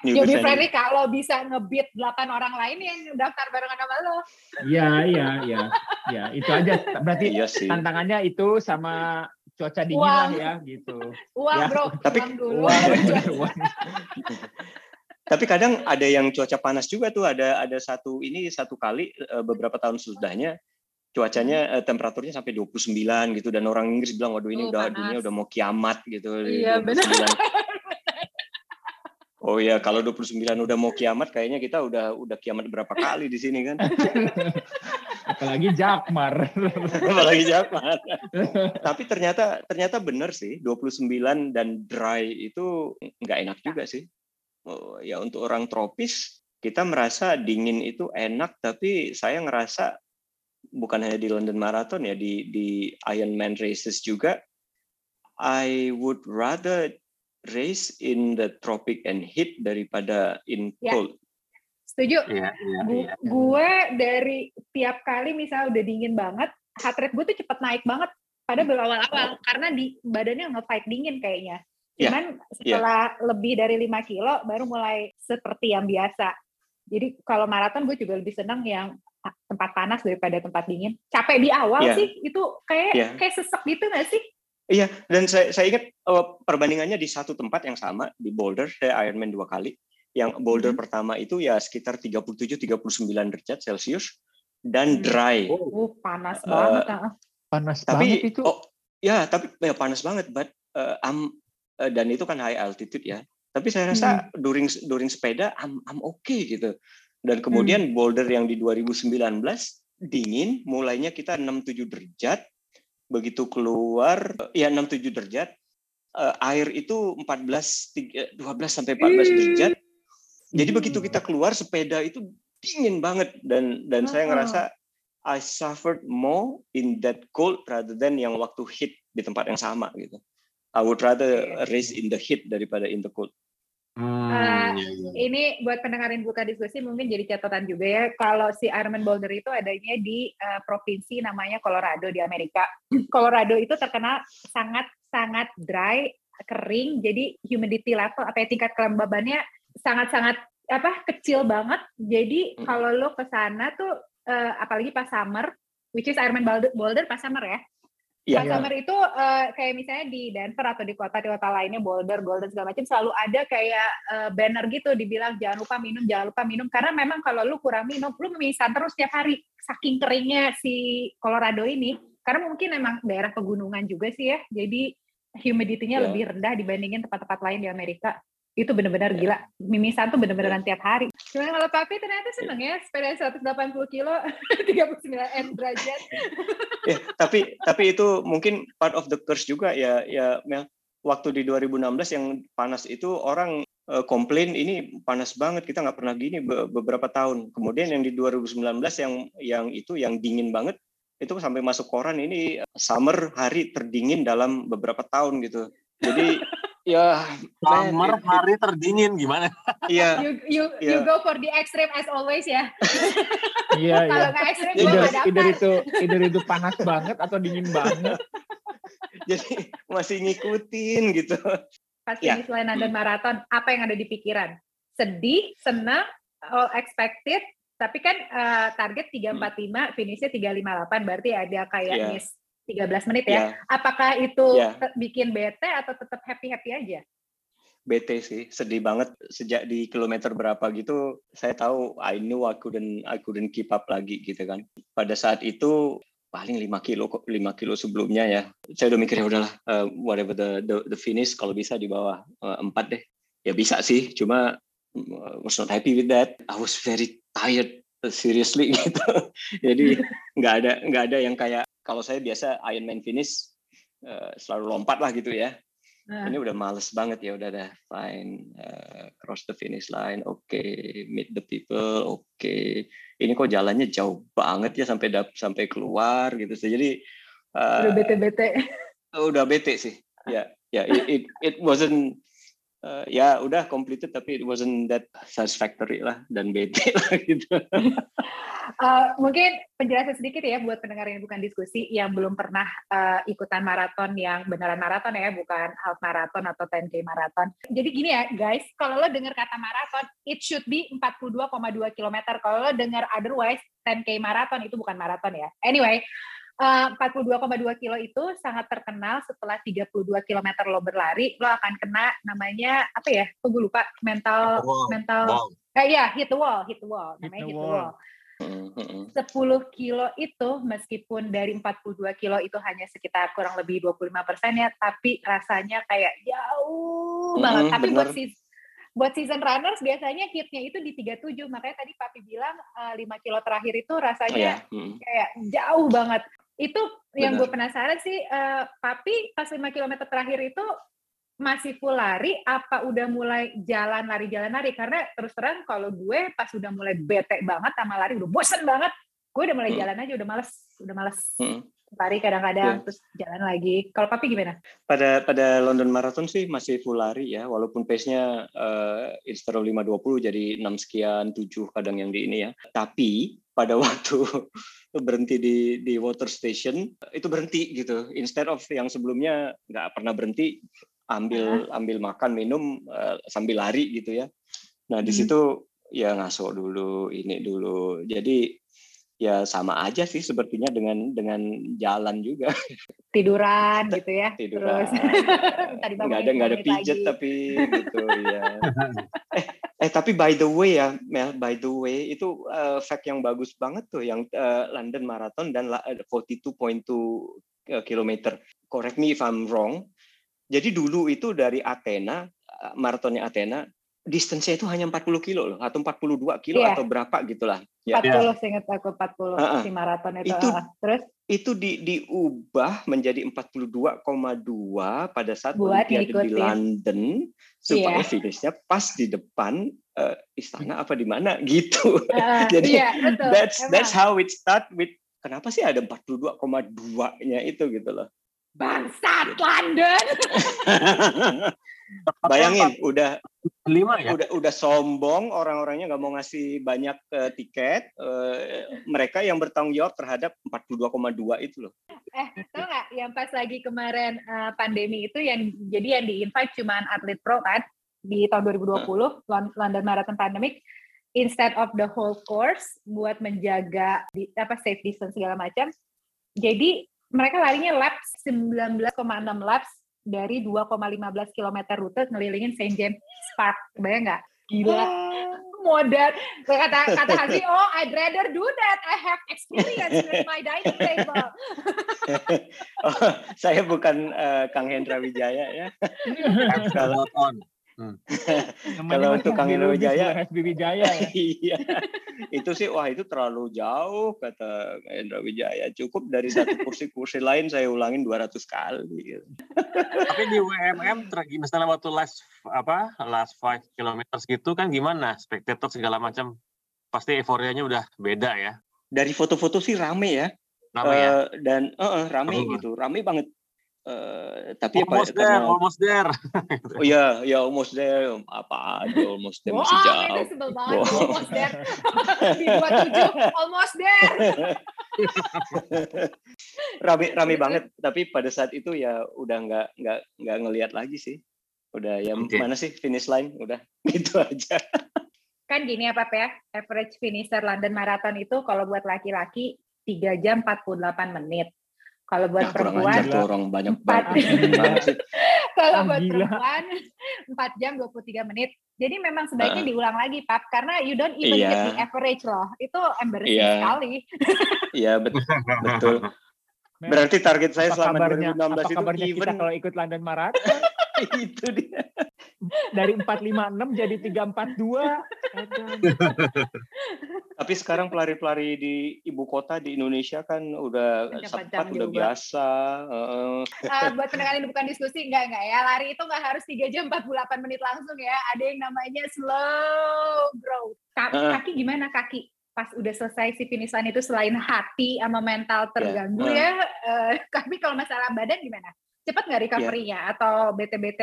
Newbie friendly kalau bisa ngebit 8 orang lain yang daftar barengan sama lo. Iya, iya, iya. Ya, itu aja. Berarti iya sih. tantangannya itu sama cuaca dingin uang. lah ya gitu. Uang, ya. Bro. Tapi dulu. Uang, uang. *laughs* Tapi kadang ada yang cuaca panas juga tuh. Ada ada satu ini satu kali eh, beberapa tahun sesudahnya cuacanya eh, temperaturnya sampai 29 gitu dan orang Inggris bilang waduh ini oh, udah panas. dunia udah mau kiamat gitu. Iya benar. Oh iya, kalau 29 udah mau kiamat, kayaknya kita udah udah kiamat berapa kali di sini kan? *laughs* Apalagi Jakmar. *laughs* Apalagi Jakmar. Tapi ternyata ternyata benar sih, 29 dan dry itu nggak enak juga sih. Oh, ya untuk orang tropis kita merasa dingin itu enak, tapi saya ngerasa bukan hanya di London Marathon ya, di di Ironman races juga, I would rather race in the tropic and heat daripada in ya. cold. Setuju. Ya, ya, ya, Gue dari tiap kali misalnya udah dingin banget, heart rate gue tuh cepet naik banget pada berawal-awal oh. karena di badannya nge-fight dingin kayaknya. Ya, Cuman yeah. setelah yeah. lebih dari 5 kilo baru mulai seperti yang biasa. Jadi kalau maraton gue juga lebih senang yang tempat panas daripada tempat dingin. Capek di awal yeah. sih itu kayak yeah. kayak sesek gitu gak sih? Iya, dan saya, saya ingat uh, perbandingannya di satu tempat yang sama di Boulder, saya Ironman dua kali. Yang Boulder hmm. pertama itu ya sekitar 37-39 derajat Celcius dan hmm. dry. Oh, oh panas uh, banget. Ah. Panas tapi, banget itu. Oh, ya, tapi ya panas banget, but uh, I'm, uh, dan itu kan high altitude ya. Tapi saya rasa hmm. during during sepeda I'm, I'm okay gitu. Dan kemudian hmm. Boulder yang di 2019 dingin, mulainya kita 67 derajat, begitu keluar ya 67 derajat uh, air itu 14 12 sampai 14 derajat. Jadi begitu kita keluar sepeda itu dingin banget dan dan saya ngerasa I suffered more in that cold rather than yang waktu hit di tempat yang sama gitu. I would rather race in the heat daripada in the cold. Hmm, uh, Ini buat pendengarin buka diskusi mungkin jadi catatan juga ya. Kalau si Ironman Boulder itu adanya di uh, provinsi namanya Colorado di Amerika. *clears throat* Colorado itu terkenal sangat sangat dry, kering. Jadi humidity level apa ya tingkat kelembabannya sangat-sangat apa kecil banget. Jadi hmm. kalau lo ke sana tuh uh, apalagi pas summer, which is Ironman Boulder, Boulder pas summer ya Yeah. Customer itu uh, kayak misalnya di Denver atau di kota di kota lainnya Boulder, Golden segala macam selalu ada kayak uh, banner gitu dibilang jangan lupa minum, jangan lupa minum karena memang kalau lu kurang minum, lu mimisan terus setiap hari saking keringnya si Colorado ini. Karena mungkin memang daerah pegunungan juga sih ya, jadi humidity-nya yeah. lebih rendah dibandingin tempat-tempat lain di Amerika itu benar-benar yeah. gila. Mimisan tuh benar-benar yeah. tiap hari. Cuma kalau papi ternyata seneng yeah. ya sepeda 180 kilo *laughs* 39 N derajat. yeah, tapi tapi itu mungkin part of the curse juga ya ya Mel. Waktu di 2016 yang panas itu orang uh, komplain ini panas banget kita nggak pernah gini beberapa tahun kemudian yang di 2019 yang yang itu yang dingin banget itu sampai masuk koran ini summer hari terdingin dalam beberapa tahun gitu jadi *laughs* ya summer man, hari terdingin gimana *laughs* iya you you, yeah. you go for the extreme as always ya iya *laughs* iya kalau nggak ekstrim either, itu either itu panas banget atau dingin banget *laughs* jadi masih ngikutin gitu pas ya. finish line London Marathon, apa yang ada di pikiran? Sedih, senang, all expected, tapi kan uh, target 345, hmm. finishnya 358, berarti ada kayak yeah. miss 13 menit ya. Yeah. Apakah itu yeah. bikin bete atau tetap happy-happy aja? bete sih sedih banget sejak di kilometer berapa gitu saya tahu I knew I couldn't I couldn't keep up lagi gitu kan pada saat itu paling 5 kilo 5 kilo sebelumnya ya saya udah mikir ya udahlah uh, whatever the, the the finish kalau bisa di bawah uh, eh, 4 deh ya bisa sih cuma uh, was not happy with that I was very tired seriously *laughs* gitu jadi nggak ada nggak ada yang kayak kalau saya biasa Ironman finish uh, selalu lompat lah gitu ya Nah. Ini udah males banget ya udah dah fine uh, cross the finish line, oke okay. meet the people, oke. Okay. Ini kok jalannya jauh banget ya sampai dap sampai keluar gitu. Jadi uh, udah bete-bete. Udah bete sih. Ya, ya it, it it wasn't uh, ya udah completed tapi it wasn't that satisfactory lah dan bete *laughs* lah gitu. uh, *laughs* mungkin penjelasan sedikit ya buat pendengar yang bukan diskusi yang belum pernah uh, ikutan maraton yang beneran maraton ya bukan half maraton atau 10k maraton. Jadi gini ya guys, kalau lo dengar kata maraton it should be 42,2 km. Kalau lo dengar otherwise 10k maraton itu bukan maraton ya. Anyway, 42,2 kilo itu sangat terkenal setelah 32 km lo berlari, lo akan kena namanya apa ya? Gue lupa mental mental wow. eh ya hit the wall, hit the wall, namanya hit the wall. Hit the wall. 10 kilo itu meskipun dari 42 kilo itu hanya sekitar kurang lebih 25 persen ya, tapi rasanya kayak jauh banget. Mm, tapi bener. buat season, buat season runners biasanya hitnya itu di 37, makanya tadi Papi bilang uh, eh, 5 kilo terakhir itu rasanya oh, yeah. mm. kayak jauh banget itu yang gue penasaran sih uh, papi pas 5 km terakhir itu masih full lari apa udah mulai jalan lari jalan lari karena terus terang kalau gue pas udah mulai bete banget sama lari udah bosen banget gue udah mulai hmm. jalan aja udah males udah males hmm. Lari kadang-kadang yeah. terus jalan lagi kalau papi gimana pada pada London Marathon sih masih full lari ya walaupun pace-nya uh, instead of 520 jadi 6 sekian 7 kadang yang di ini ya tapi pada *laughs* waktu berhenti di di water station itu berhenti gitu instead of yang sebelumnya nggak pernah berhenti ambil uh. ambil makan minum uh, sambil lari gitu ya nah di hmm. situ ya ngaso dulu ini dulu jadi ya sama aja sih sepertinya dengan dengan jalan juga. *laughs* Tiduran gitu ya tiduran. Terus, *laughs* tadi nggak ada nggak ada pijet tapi gitu ya *laughs* eh eh tapi by the way ya Mel by the way itu uh, fact yang bagus banget tuh yang uh, London Marathon dan 42.2 kilometer. Correct me if I'm wrong. Jadi dulu itu dari Athena maratonnya Athena distance-nya itu hanya 40 kilo loh atau 42 kilo yeah. atau berapa gitulah. Ya. 40 yeah. seingat aku 40 uh -uh. si maraton itu. Itu terus itu di, diubah menjadi 42,2 pada saat Buat Olimpiade di London supaya yeah. finishnya pas di depan uh, istana apa di mana *laughs* gitu. Uh, Jadi yeah, betul. that's Emang. that's how it start with kenapa sih ada 42,2-nya itu gitu loh. Bangsat London. *laughs* Bayangin, udah lima ya. Udah udah sombong orang-orangnya nggak mau ngasih banyak uh, tiket. Uh, mereka yang bertanggung jawab terhadap 42,2 itu loh. Eh, tau nggak yang pas lagi kemarin uh, pandemi itu yang jadi yang di invite cuman atlet pro kan di tahun 2020 huh? London Marathon Pandemic instead of the whole course buat menjaga di, apa safe distance segala macam. Jadi mereka larinya laps 19,6 laps dari 2,15 km rute ngelilingin St. James Park. Bayang nggak? Gila. Modern. Kata kata Haji, oh I'd rather do that. I have experience with my dining table. *laughs* oh, saya bukan uh, Kang Hendra Wijaya ya. kalau Hmm. *laughs* Kalau untuk Kang Indra Wijaya, Wijaya ya. *laughs* iya. itu sih wah itu terlalu jauh kata Indra Wijaya. Cukup dari satu kursi-kursi lain saya ulangin 200 kali. Gitu. Tapi di WMM misalnya waktu last apa last five kilometers gitu kan gimana? Spectator segala macam pasti euforianya udah beda ya. Dari foto-foto sih rame ya. Rame uh, ya. Dan uh, uh, rame oh. gitu, rame banget Uh, tapi almost apa, there, karena, almost there. oh ya, ya almost there. Apa aja almost there masih jauh. Itu sebel banget, wow. almost there. Di 27, almost there. *laughs* rame rame banget, tapi pada saat itu ya udah nggak nggak nggak ngelihat lagi sih. Udah ya okay. mana sih finish line, udah *laughs* gitu aja. Kan gini apa ya, average finisher London Marathon itu kalau buat laki-laki 3 jam 48 menit kalau buat ya, perempuan tuh orang banyak 4, *laughs* Kalau buat perempuan 4 jam 23 menit. Jadi memang sebaiknya uh, diulang lagi, Pap, karena you don't even iya. get the average loh. Itu embarrassing iya. sekali. *laughs* Iya, betul. betul. Berarti target saya selama kabarnya, 2016 apa kabarnya itu even kita kalau ikut London Marathon? *laughs* itu dia. Dari 456 jadi 342. Tapi sekarang pelari-pelari di ibu kota di Indonesia kan udah sempat udah biasa. Uh, buat pendengar ini bukan diskusi, enggak enggak ya. Lari itu enggak harus 3 jam 48 menit langsung ya. Ada yang namanya slow growth. Kaki, uh, kaki gimana kaki? pas udah selesai si finish line itu selain hati sama mental terganggu yeah. ya, uh, *laughs* tapi kalau masalah badan gimana? Cepat nggak iya. recovery-nya yeah. atau BT-BT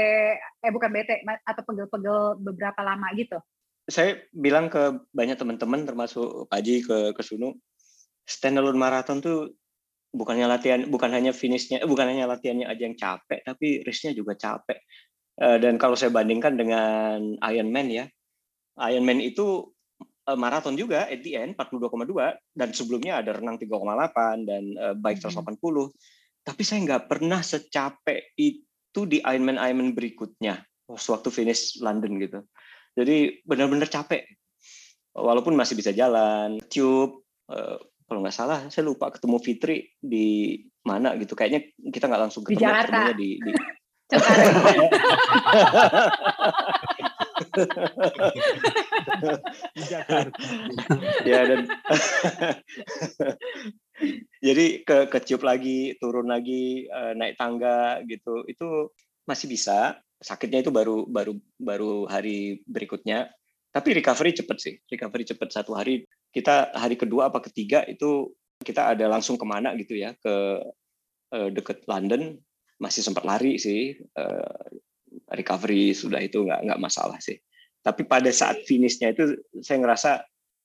eh bukan BT atau pegel-pegel beberapa lama gitu? Saya bilang ke banyak teman-teman termasuk Pak Haji ke ke Sunu, standalone marathon tuh bukannya latihan bukan hanya finishnya eh, bukan hanya latihannya aja yang capek tapi race-nya juga capek. Uh, dan kalau saya bandingkan dengan Ironman ya, Ironman itu uh, maraton juga at the end 42,2 dan sebelumnya ada renang 3,8 dan bike 180 hmm tapi saya nggak pernah secapek itu di Ironman Ironman berikutnya waktu finish London gitu jadi benar-benar capek walaupun masih bisa jalan tube uh, kalau nggak salah saya lupa ketemu Fitri di mana gitu kayaknya kita nggak langsung ketemu di Jakarta. di, di *laughs* di Jakarta. ya dan *laughs* jadi ke keciup lagi, turun lagi, uh, naik tangga gitu. Itu masih bisa. Sakitnya itu baru baru baru hari berikutnya. Tapi recovery cepet sih. Recovery cepet satu hari. Kita hari kedua apa ketiga itu kita ada langsung ke mana gitu ya ke uh, deket London masih sempat lari sih uh, recovery sudah itu nggak nggak masalah sih tapi pada saat finishnya itu saya ngerasa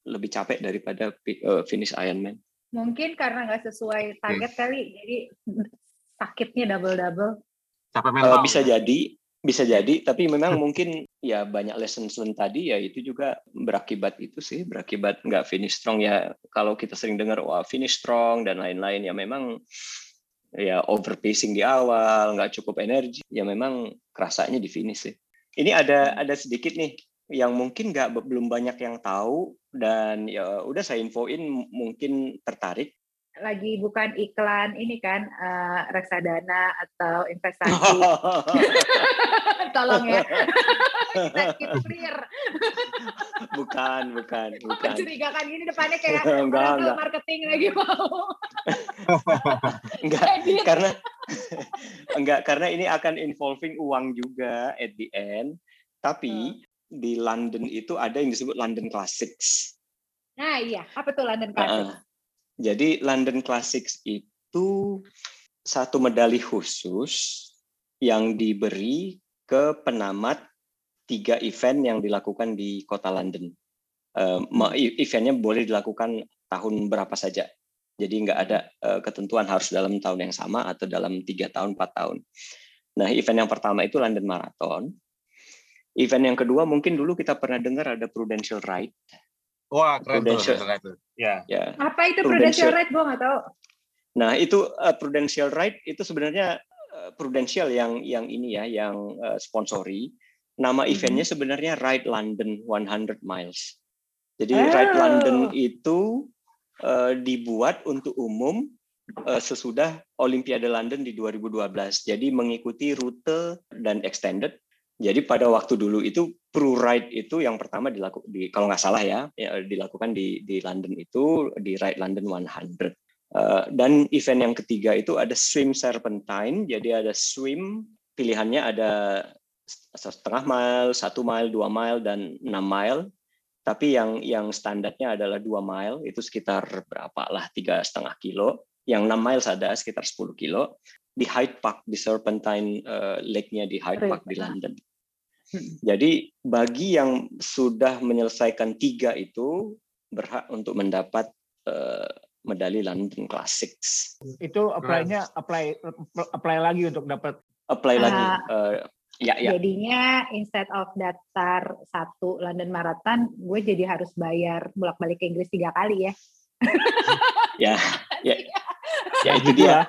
lebih capek daripada finish Ironman Mungkin karena nggak sesuai target kali, jadi sakitnya double-double. Capek mental. Uh, bisa jadi, bisa jadi. Tapi memang mungkin ya banyak lessons learned tadi ya itu juga berakibat itu sih, berakibat nggak finish strong ya. Kalau kita sering dengar wah finish strong dan lain-lain ya memang ya overpacing di awal, nggak cukup energi, ya memang kerasanya di finish sih. Ini ada ada sedikit nih yang mungkin nggak belum banyak yang tahu dan ya udah saya infoin mungkin tertarik. Lagi bukan iklan ini kan uh, reksadana atau investasi. *laughs* Tolong ya. Kita clear. Bukan bukan bukan. mencurigakan ini depannya kayak enggak, enggak. marketing lagi mau. *laughs* Enggak karena *laughs* enggak karena ini akan involving uang juga at the end. Tapi hmm di London itu ada yang disebut London Classics. Nah iya, apa tuh London Classics? Uh, jadi London Classics itu satu medali khusus yang diberi ke penamat tiga event yang dilakukan di kota London. Uh, eventnya boleh dilakukan tahun berapa saja. Jadi nggak ada uh, ketentuan harus dalam tahun yang sama atau dalam tiga tahun, empat tahun. Nah, event yang pertama itu London Marathon. Event yang kedua mungkin dulu kita pernah dengar ada Prudential Right. Wah, keren Prudential tuh. Ya. ya. Apa itu Prudential, Right? Gue nggak tahu. Nah, itu uh, Prudential Right itu sebenarnya uh, Prudential yang yang ini ya, yang uh, sponsori. Nama mm-hmm. eventnya sebenarnya Ride London 100 Miles. Jadi oh. Ride London itu uh, dibuat untuk umum uh, sesudah Olimpiade London di 2012. Jadi mengikuti rute dan extended Jadi pada waktu dulu itu Pro Ride itu yang pertama dilakukan di kalau nggak salah ya, ya dilakukan di di London itu di Ride London 100. Uh, dan event yang ketiga itu ada swim serpentine, jadi ada swim pilihannya ada setengah mile, satu mile, dua mile dan enam mile. Tapi yang yang standarnya adalah dua mile itu sekitar berapa lah tiga setengah kilo. Yang enam mile ada sekitar 10 kilo di Hyde Park di Serpentine uh, Lake-nya di Hyde Park di London. Jadi bagi yang sudah menyelesaikan tiga itu berhak untuk mendapat uh, medali London Classics. Itu apply-nya apply apply lagi untuk dapat apply uh, lagi. Uh, ya, ya. Jadinya instead of daftar satu London Marathon, gue jadi harus bayar bolak-balik ke Inggris tiga kali ya. ya, ya, *laughs* ya itu dia.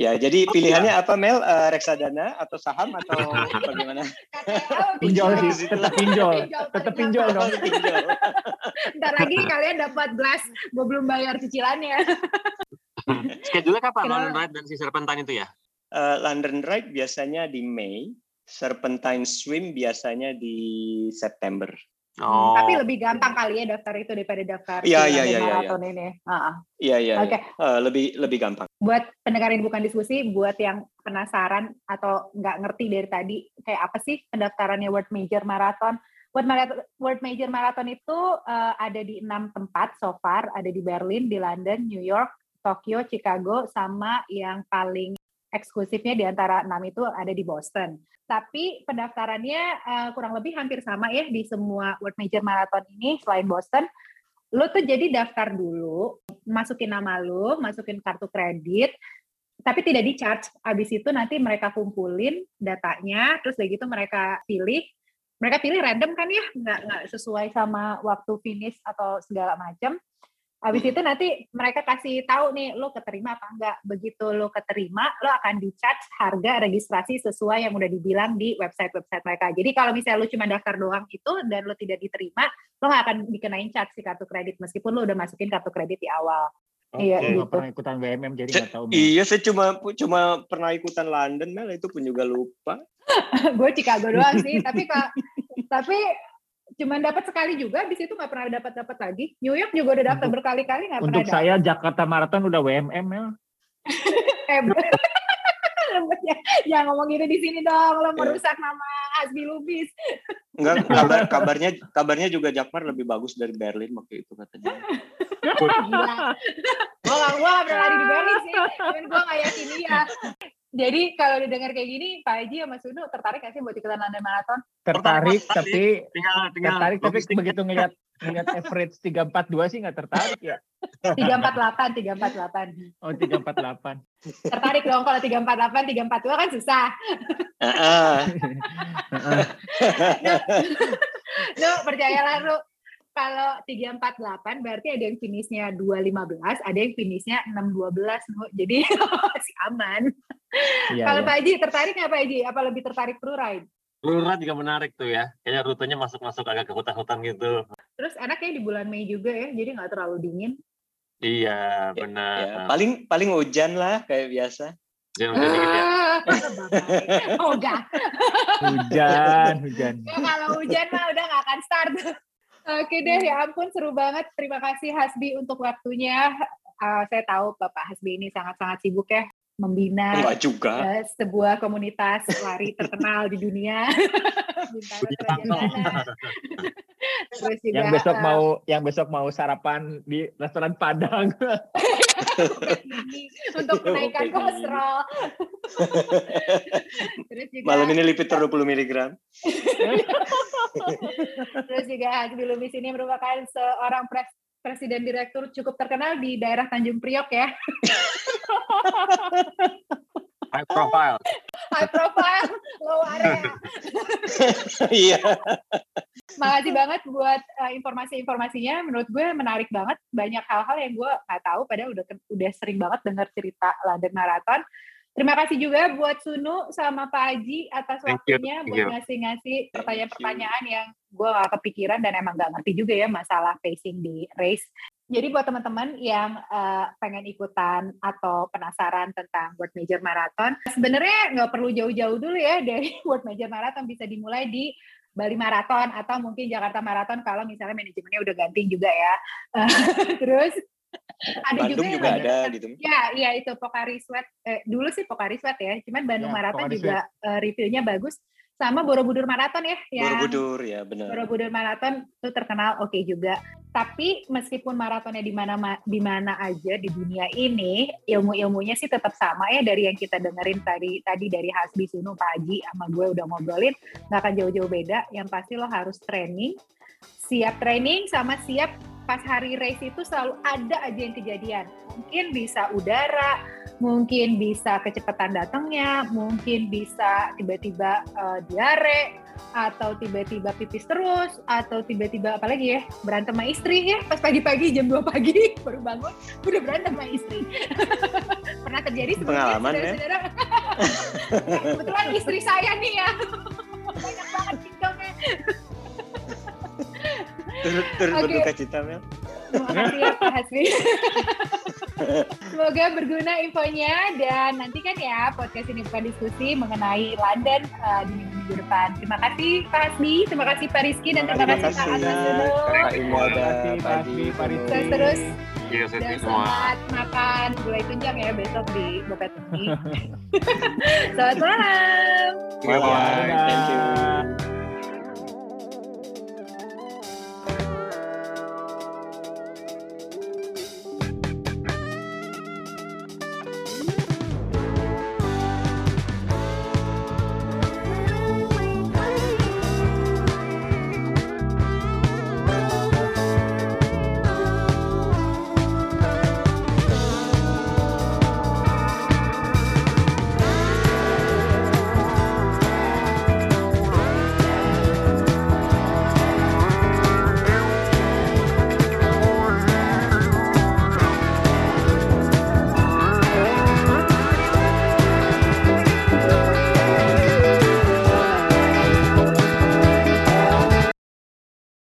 Ya, jadi pilihannya apa Mel? Uh, reksadana atau saham atau bagaimana? pinjol sih, tetap pinjol, tetap pinjol dong. Pinjol. Ntar lagi kalian dapat blast, gue belum bayar cicilannya. Schedule kapan London Ride dan si Serpentine itu ya? Uh, London Ride biasanya di Mei, Serpentine Swim biasanya di September. Oh. Tapi lebih gampang kali ya daftar itu daripada daftar Iya iya iya iya. ini. Iya iya. Oke. Eh, lebih lebih gampang. Buat pendengarin bukan diskusi, buat yang penasaran atau nggak ngerti dari tadi kayak apa sih pendaftarannya World Major Marathon? World, Marathon, World Major Marathon itu uh, ada di enam tempat so far, ada di Berlin, di London, New York, Tokyo, Chicago, sama yang paling eksklusifnya di antara enam itu ada di Boston. Tapi pendaftarannya uh, kurang lebih hampir sama ya di semua World Major Marathon ini selain Boston. Lo tuh jadi daftar dulu, masukin nama lo, masukin kartu kredit, tapi tidak di charge. Abis itu nanti mereka kumpulin datanya, terus begitu gitu mereka pilih. Mereka pilih random kan ya, nggak nggak sesuai sama waktu finish atau segala macam. Habis itu nanti mereka kasih tahu nih lo keterima apa enggak. Begitu lo keterima, lo akan di charge harga registrasi sesuai yang udah dibilang di website-website mereka. Jadi kalau misalnya lo cuma daftar doang itu dan lo tidak diterima, lo nggak akan dikenain charge si kartu kredit meskipun lo udah masukin kartu kredit di awal. Okay. Iya, gitu. pernah ikutan WMM jadi nggak tahu. Iya, saya cuma cuma pernah ikutan London, Mel itu pun juga lupa. *laughs* gue Chicago doang sih, tapi kak, *laughs* tapi cuma dapat sekali juga, di situ nggak pernah dapat dapat lagi. New York juga udah dapat berkali-kali nggak pernah. Untuk saya dapet. Jakarta Marathon udah WMM *laughs* ya. eh, jangan ngomong gitu di sini dong, lo merusak yeah. nama Hasbi Lubis. Enggak, *laughs* kabar kabarnya kabarnya juga Jakmar lebih bagus dari Berlin waktu itu katanya. Gue gak, gue gak pernah lari di Berlin sih, dan gue gak yakin dia. Jadi kalau didengar kayak gini, Pak Haji sama Sunu tertarik nggak sih buat ikutan London Marathon? Tertarik, tapi tinggal, tinggal tertarik tapi begitu ngeliat ngeliat average tiga empat dua sih nggak tertarik ya. Tiga empat delapan, tiga empat delapan. Oh tiga empat delapan. Tertarik dong kalau tiga empat delapan, tiga empat dua kan susah. Lu *laughs* percayalah lu kalau 348 berarti ada yang finishnya 215, ada yang finishnya 612. Jadi *laughs* masih aman. Iya, kalau iya. Pak Haji tertarik nggak Pak Haji? Apa lebih tertarik Blue Ride? Blue Ride juga menarik tuh ya. Kayaknya rutenya masuk-masuk agak ke hutan-hutan gitu. Terus enaknya di bulan Mei juga ya, jadi nggak terlalu dingin. Iya, benar. Ya, paling paling hujan lah kayak biasa. Hujan, hujan dikit ya. *laughs* oh enggak. Hujan, hujan. Ya, kalau hujan mah udah nggak akan start. Oke deh, ya ampun seru banget. Terima kasih Hasbi untuk waktunya. Uh, saya tahu Bapak Hasbi ini sangat-sangat sibuk ya membina juga. Uh, sebuah komunitas lari terkenal di dunia. *laughs* Terus juga, yang besok uh, mau yang besok mau sarapan di restoran Padang. untuk menaikkan kolesterol. *laughs* Terus juga, Malam ini lipid 20 mg. *laughs* Terus juga Hasbi Lumis ini merupakan seorang pres presiden direktur cukup terkenal di daerah Tanjung Priok ya. High profile. High profile, low area. Iya. Makasih banget buat uh, informasi-informasinya. Menurut gue menarik banget. Banyak hal-hal yang gue nggak tahu. Padahal udah udah sering banget dengar cerita London Marathon. Terima kasih juga buat Sunu sama Pak Haji atas waktunya buat ngasih-ngasih pertanyaan-pertanyaan yang gue gak kepikiran dan emang gak ngerti juga ya masalah pacing di race. Jadi buat teman-teman yang uh, pengen ikutan atau penasaran tentang World Major Marathon, sebenarnya nggak perlu jauh-jauh dulu ya dari *laughs* World Major Marathon bisa dimulai di Bali Marathon atau mungkin Jakarta Marathon kalau misalnya manajemennya udah ganti juga ya. *laughs* terus ada Bandung juga, juga ada gitu. Ya, iya itu Pokari Sweat. Eh, dulu sih Pokari Sweat ya, cuman Bandung ya, Marathon juga uh, reviewnya bagus sama Borobudur Marathon ya yang Borobudur ya benar. Borobudur Marathon itu terkenal oke okay juga. Tapi meskipun maratonnya di mana di mana aja di dunia ini ilmu ilmunya sih tetap sama ya dari yang kita dengerin tadi tadi dari Hasbi Sunu Pak Haji sama gue udah ngobrolin nggak akan jauh-jauh beda. Yang pasti lo harus training siap training sama siap pas hari race itu selalu ada aja yang kejadian. Mungkin bisa udara, mungkin bisa kecepatan datangnya, mungkin bisa tiba-tiba uh, diare, atau tiba-tiba pipis terus, atau tiba-tiba apalagi ya berantem sama istri ya pas pagi-pagi jam 2 pagi *laughs* baru bangun udah berantem sama istri. *laughs* Pernah terjadi sebelumnya pengalaman ya? *laughs* Kebetulan istri saya nih ya banyak banget tinggalnya turut turut okay. berduka cita Mel terima kasih ya Pak Hasbi *laughs* Semoga berguna infonya dan nantikan ya podcast ini bukan diskusi mengenai London uh, di minggu-minggu depan. Terima kasih Pak Hasbi, terima kasih Pak Rizky dan terima, kasih Pak Aslan dulu. Pak Imada, Pak Hasbi, Pak Rizky. Terus terus. Iya, dan selamat makan gulai tunjang ya besok di Bopet ini. *laughs* selamat malam. Bye bye. Thank you.